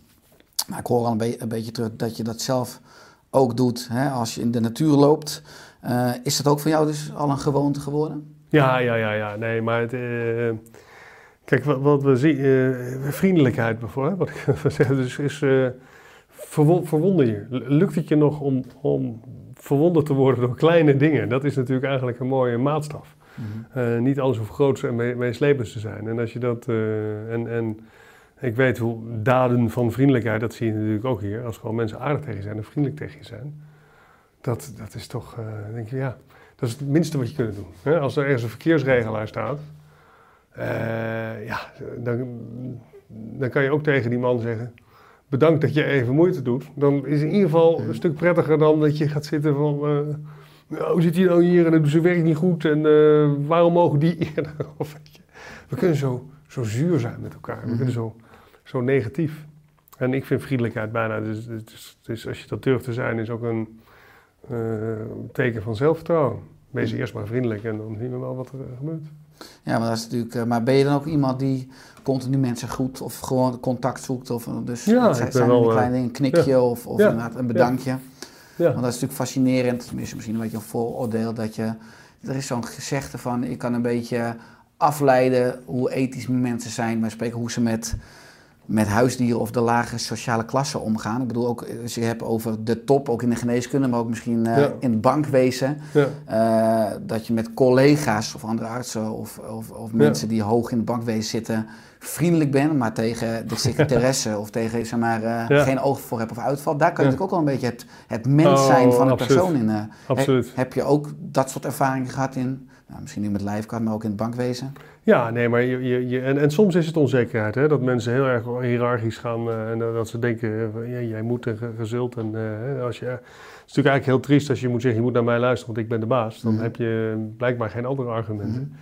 Maar ik hoor al een, be- een beetje terug dat je dat zelf ook doet hè, als je in de natuur loopt. Eh, is dat ook voor jou dus al een gewoonte geworden? Ja, ja, ja, ja. Nee, maar het, eh, kijk, wat, wat we zien, eh, vriendelijkheid bijvoorbeeld, wat ik zeggen, dus is verwo- verwonder je. Lukt het je nog om, om verwonderd te worden door kleine dingen? Dat is natuurlijk eigenlijk een mooie maatstaf. Eh, niet alles hoeft groots en mee- meeslepends te zijn. En als je dat, en, en ik weet hoe daden van vriendelijkheid, dat zie je natuurlijk ook hier, als gewoon mensen aardig tegen je zijn en vriendelijk tegen je zijn. Dat, dat is toch, eh, denk je, ja, dat is het minste wat je kunt doen. Hè? Als er ergens een verkeersregelaar staat, eh, ja, dan, dan kan je ook tegen die man zeggen, bedankt dat je even moeite doet. Dan is het in ieder geval een stuk prettiger dan dat je gaat zitten van, nou, hoe zit hij nou hier en doet zijn werk niet goed en waarom mogen die eerder? Of weet je, we kunnen zo, zo zuur zijn met elkaar, we kunnen zo, zo negatief. En ik vind vriendelijkheid bijna, dus, dus, dus als je dat durft te zijn, is ook een eh, teken van zelfvertrouwen. Wees eerst maar vriendelijk en dan zien we wel wat er eh, gebeurt. Ja, maar, dat is natuurlijk, eh, maar ben je dan ook iemand die continu mensen groet of gewoon contact zoekt? Of, dus Ja, zijn, zijn wel, die kleine dingen, een knikje of, of Ja. inderdaad een bedankje. Ja. Want dat is natuurlijk fascinerend, tenminste misschien een beetje een vooroordeel, dat je, er is zo'n gezegde van, ik kan een beetje afleiden hoe ethisch mensen zijn, maar spreken hoe ze met, met huisdieren of de lage sociale klasse omgaan. Ik bedoel ook, als je hebt over de top, ook in de geneeskunde, maar ook misschien eh, Ja. in het bankwezen. Ja. eh, dat je met collega's of andere artsen of, of, of mensen die hoog in het bankwezen zitten, vriendelijk bent, maar tegen de secretaresse of tegen zeg maar, eh, geen oog voor hebt of uitvalt. Daar kan je natuurlijk ook wel een beetje het, het mens zijn Oh, van een absoluut. persoon in. eh. Absoluut. He- heb je ook dat soort ervaringen gehad in, nou, misschien niet met lijfkaart, maar ook in het bankwezen? Ja, nee, maar je, je, je, en, en soms is het onzekerheid, hè, dat mensen heel erg hiërarchisch gaan eh, en dat dat ze denken, eh, van, ja, jij moet en ge- gezult. En eh, als je, het is natuurlijk eigenlijk heel triest als je moet zeggen, je moet naar mij luisteren, want ik ben de baas. Dan Mhm. heb je blijkbaar geen andere argumenten.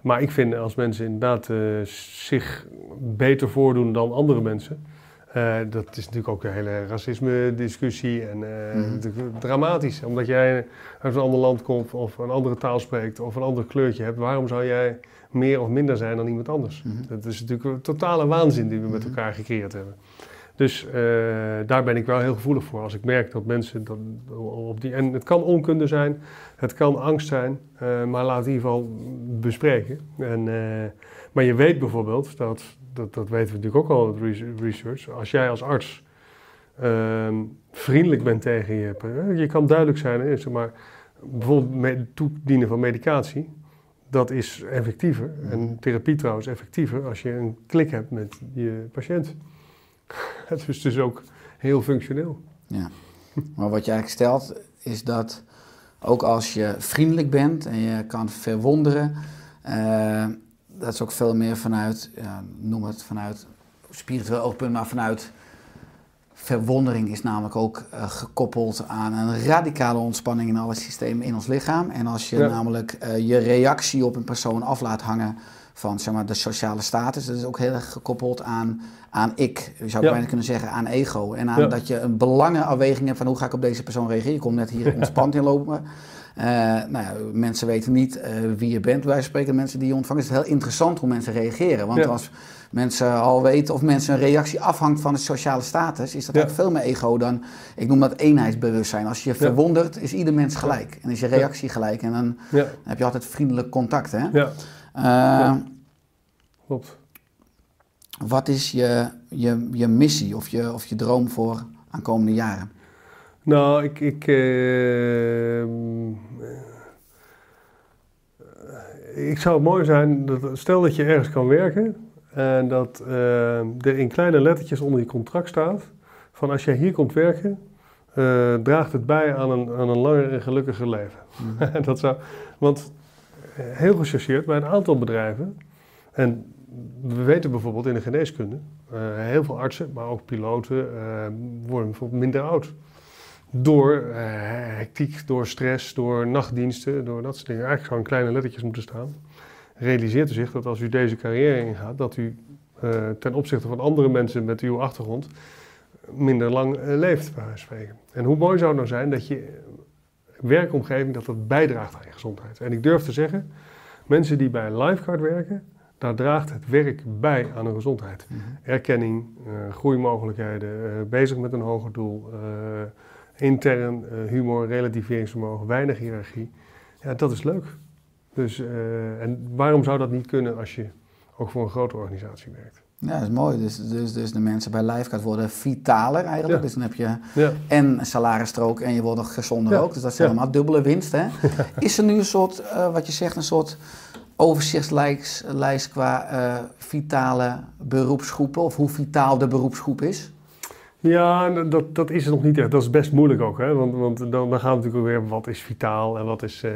Maar ik vind als mensen inderdaad eh, zich beter voordoen dan andere mensen, eh, dat is natuurlijk ook een hele racisme-discussie en eh, Mhm. natuurlijk dramatisch. Omdat jij uit een ander land komt of een andere taal spreekt of een ander kleurtje hebt, waarom zou jij meer of minder zijn dan iemand anders? Mhm. Dat is natuurlijk een totale waanzin die we met elkaar gecreëerd hebben. Dus eh, daar ben ik wel heel gevoelig voor. Als ik merk dat mensen dat, op die. En het kan onkunde zijn, het kan angst zijn, eh, maar laat het in ieder geval bespreken. En, eh, maar je weet bijvoorbeeld, dat, dat, dat weten we natuurlijk ook al uit res- research, als jij als arts ehm, vriendelijk bent tegen je. Je kan duidelijk zijn, zeg maar, bijvoorbeeld me- toedienen van medicatie. Dat is effectiever, en therapie trouwens effectiever, als je een klik hebt met je patiënt. Het is dus ook heel functioneel. Ja. Maar wat je eigenlijk stelt is dat ook als je vriendelijk bent en je kan verwonderen, eh, dat is ook veel meer vanuit, ja, noem het vanuit spiritueel oogpunt, maar vanuit verwondering is namelijk ook eh, gekoppeld aan een radicale ontspanning in alle systemen in ons lichaam. En als je Ja. namelijk eh, je reactie op een persoon af laat hangen van zeg maar, de sociale status, dat is ook heel erg gekoppeld aan, aan ik. Je zou Ja. bijna kunnen zeggen aan ego. En aan Ja. dat je een belangenafweging hebt van hoe ga ik op deze persoon reageren. Je komt net hier ontspannen inlopen. Eh nou ja, mensen weten niet eh, wie je bent, wij spreken mensen die je ontvangt. Het is heel interessant hoe mensen reageren. Want Ja. als mensen al weten of mensen een reactie afhangt van de sociale status, is dat Ja. eigenlijk veel meer ego dan, ik noem dat eenheidsbewustzijn. Als je je verwondert, is ieder mens gelijk. En is je reactie gelijk. En dan Ja, heb je altijd vriendelijk contact. Hè? ja Eh, klopt. Wat is je, je, je missie of je, of je droom voor aankomende jaren? Nou, ik. ik ehm, eh, ik zou het mooi zijn, dat, stel dat je ergens kan werken en dat ehm, er in kleine lettertjes onder je contract staat van als jij hier komt werken, eh, draagt het bij aan een, aan een langer en gelukkiger leven. dat zou, want eh, heel gechargeerd bij een aantal bedrijven, en we weten bijvoorbeeld in de geneeskunde, eh, heel veel artsen, maar ook piloten, eh, worden bijvoorbeeld minder oud. Door eh, hectiek, door stress, door nachtdiensten, door dat soort dingen. Eigenlijk in kleine lettertjes moeten staan. Realiseert u zich dat als u deze carrière ingaat, dat u eh, ten opzichte van andere mensen met uw achtergrond minder lang eh, leeft, bij wijze van spreken. En hoe mooi zou het nou zijn dat je werkomgeving dat dat bijdraagt aan je gezondheid. En ik durf te zeggen, mensen die bij een Lifeguard werken, daar draagt het werk bij aan hun gezondheid. Erkenning, eh, groeimogelijkheden, bezig met een hoger doel, intern eh, humor, relativeringsvermogen, weinig hiërarchie. Ja, dat is leuk. Dus, eh, en waarom zou dat niet kunnen als je ook voor een grote organisatie werkt? Ja, dat is mooi. Dus, dus, dus de mensen bij Lifecard worden vitaler eigenlijk. Ja. Dus dan heb je Ja. en een salarisstrook en je wordt nog gezonder Ja. ook. Dus dat is helemaal dubbele winst. Hè? Is er nu een soort, eh, wat je zegt, een soort overzichtslijst lijst qua vitale beroepsgroepen? Of hoe vitaal de beroepsgroep is? Ja, dat, dat is het nog niet echt. Dat is best moeilijk ook. Hè? Want, want dan, dan gaan we natuurlijk weer wat is vitaal en wat is... eh,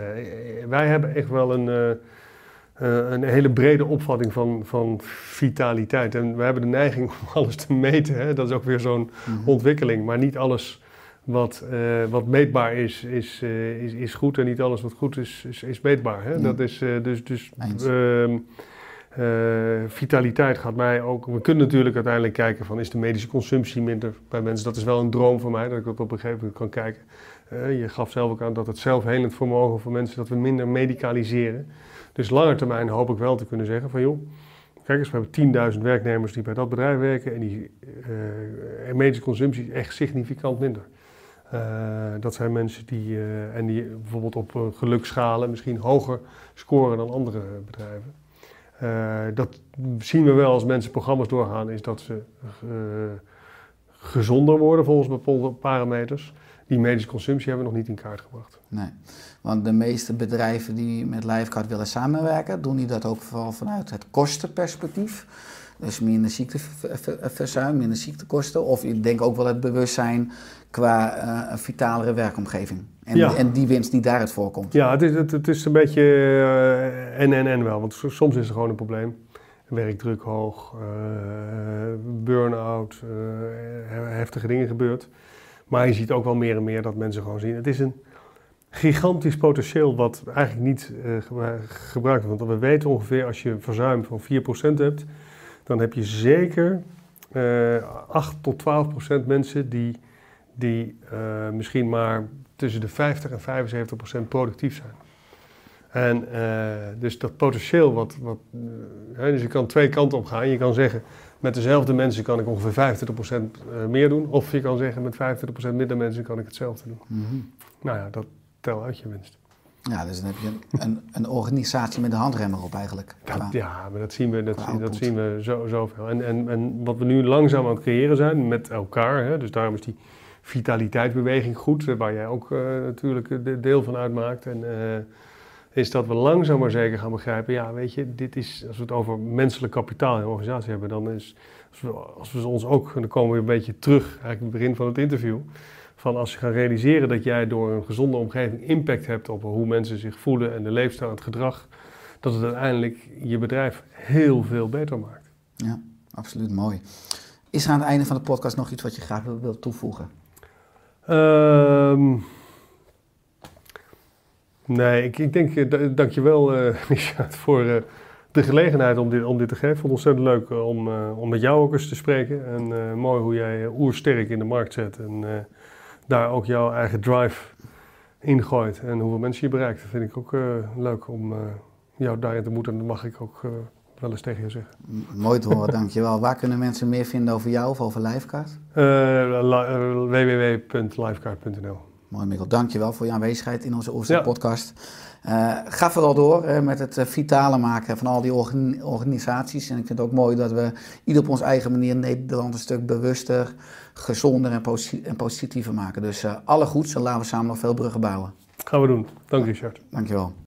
wij hebben echt wel een, eh, eh, een hele brede opvatting van, van vitaliteit. En we hebben de neiging om alles te meten. Hè? Dat is ook weer zo'n ontwikkeling. Maar niet alles wat, wat meetbaar is, is, is, is goed. En niet alles wat goed is, is, is meetbaar. Hè? Ja. Dat is dus... dus Eh, vitaliteit gaat mij ook. We kunnen natuurlijk uiteindelijk kijken van is de medische consumptie minder bij mensen. Dat is wel een droom voor mij dat ik dat op een gegeven moment kan kijken. Eh, je gaf zelf ook aan dat het zelfhelend vermogen voor mensen dat we minder medicaliseren. Dus langer termijn hoop ik wel te kunnen zeggen van joh, kijk eens, we hebben 10.000 werknemers die bij dat bedrijf werken en die eh, medische consumptie is echt significant minder. Dat zijn mensen die, en die bijvoorbeeld op geluksschalen misschien hoger scoren dan andere bedrijven. Eh, dat zien we wel als mensen programma's doorgaan, is dat ze eh, gezonder worden volgens bepaalde parameters. Die medische consumptie hebben we nog niet in kaart gebracht. Nee, want de meeste bedrijven die met Livecard willen samenwerken, doen die dat ook vooral vanuit het kostenperspectief. Dus minder ziekteverzuim, minder ziektekosten. Of ik denk ook wel het bewustzijn qua uh, een vitalere werkomgeving. En, Ja. en die winst die daaruit voorkomt. Ja, het is, het, het is een beetje eh, en en en wel. Want soms is er gewoon een probleem. Werkdruk hoog, eh, burn-out, eh, he- heftige dingen gebeurt. Maar je ziet ook wel meer en meer dat mensen gewoon zien. Het is een gigantisch potentieel wat eigenlijk niet gebru- gebruikt wordt. Want we weten ongeveer als je verzuim van 4% hebt, dan heb je zeker eh 8 tot 12% mensen die, die misschien maar tussen de 50 en 75 procent productief zijn. En eh, dus dat potentieel wat, wat eh, hè, dus je kan twee kanten op gaan. Je kan zeggen, met dezelfde mensen kan ik ongeveer 25 procent eh, meer doen. Of je kan zeggen, met 25 procent minder mensen kan ik hetzelfde doen. Mhm. Nou ja, dat tel uit je winst. Ja, dus dan heb je een, een, een organisatie met de handremmer op eigenlijk. Dat, ja, maar dat zien we, dat zien, dat zien we zo, zoveel. En, en, en wat we nu langzaam aan het creëren zijn met elkaar, hè, dus daarom is die vitaliteitsbeweging goed, eh, waar jij ook eh, natuurlijk de- deel van uitmaakt. En, eh, is dat we langzaam maar zeker gaan begrijpen, ja, weet je, dit is, als we het over menselijk kapitaal in een organisatie hebben, dan is, als we, ons ook, dan komen we een beetje terug, eigenlijk het begin van het interview, van als je gaat realiseren dat jij door een gezonde omgeving impact hebt op hoe mensen zich voelen en de leefstijl en het gedrag, dat het uiteindelijk je bedrijf heel veel beter maakt. Ja, absoluut mooi. Is er aan het einde van de podcast nog iets wat je graag wil- wilt toevoegen? Ehm nee, ik, ik denk, dankjewel eh Richard voor eh, de gelegenheid om dit, om dit te geven. Vond het ontzettend leuk eh, om, eh, om met jou ook eens te spreken. En mooi hoe jij oersterk in de markt zet en daar ook jouw eigen drive in gooit. En hoeveel mensen je bereikt, dat vind ik ook leuk om jou daarin te moeten. En dat mag ik ook wel eens tegen je zeggen. Te horen, dankjewel. Waar kunnen mensen meer vinden over jou of over Livecard? Eh, eh, www.livecard.nl Mooi Mikkel, dankjewel voor je aanwezigheid in onze Ja. podcast. Eh, ga vooral door met het vitale maken van al die organ- organisaties. En ik vind het ook mooi dat we ieder op onze eigen manier Nederland een stuk bewuster, gezonder en, posi- en positiever maken. Dus alle goeds en laten we samen nog veel bruggen bouwen. Gaan we doen. Dank Richard. Dankjewel.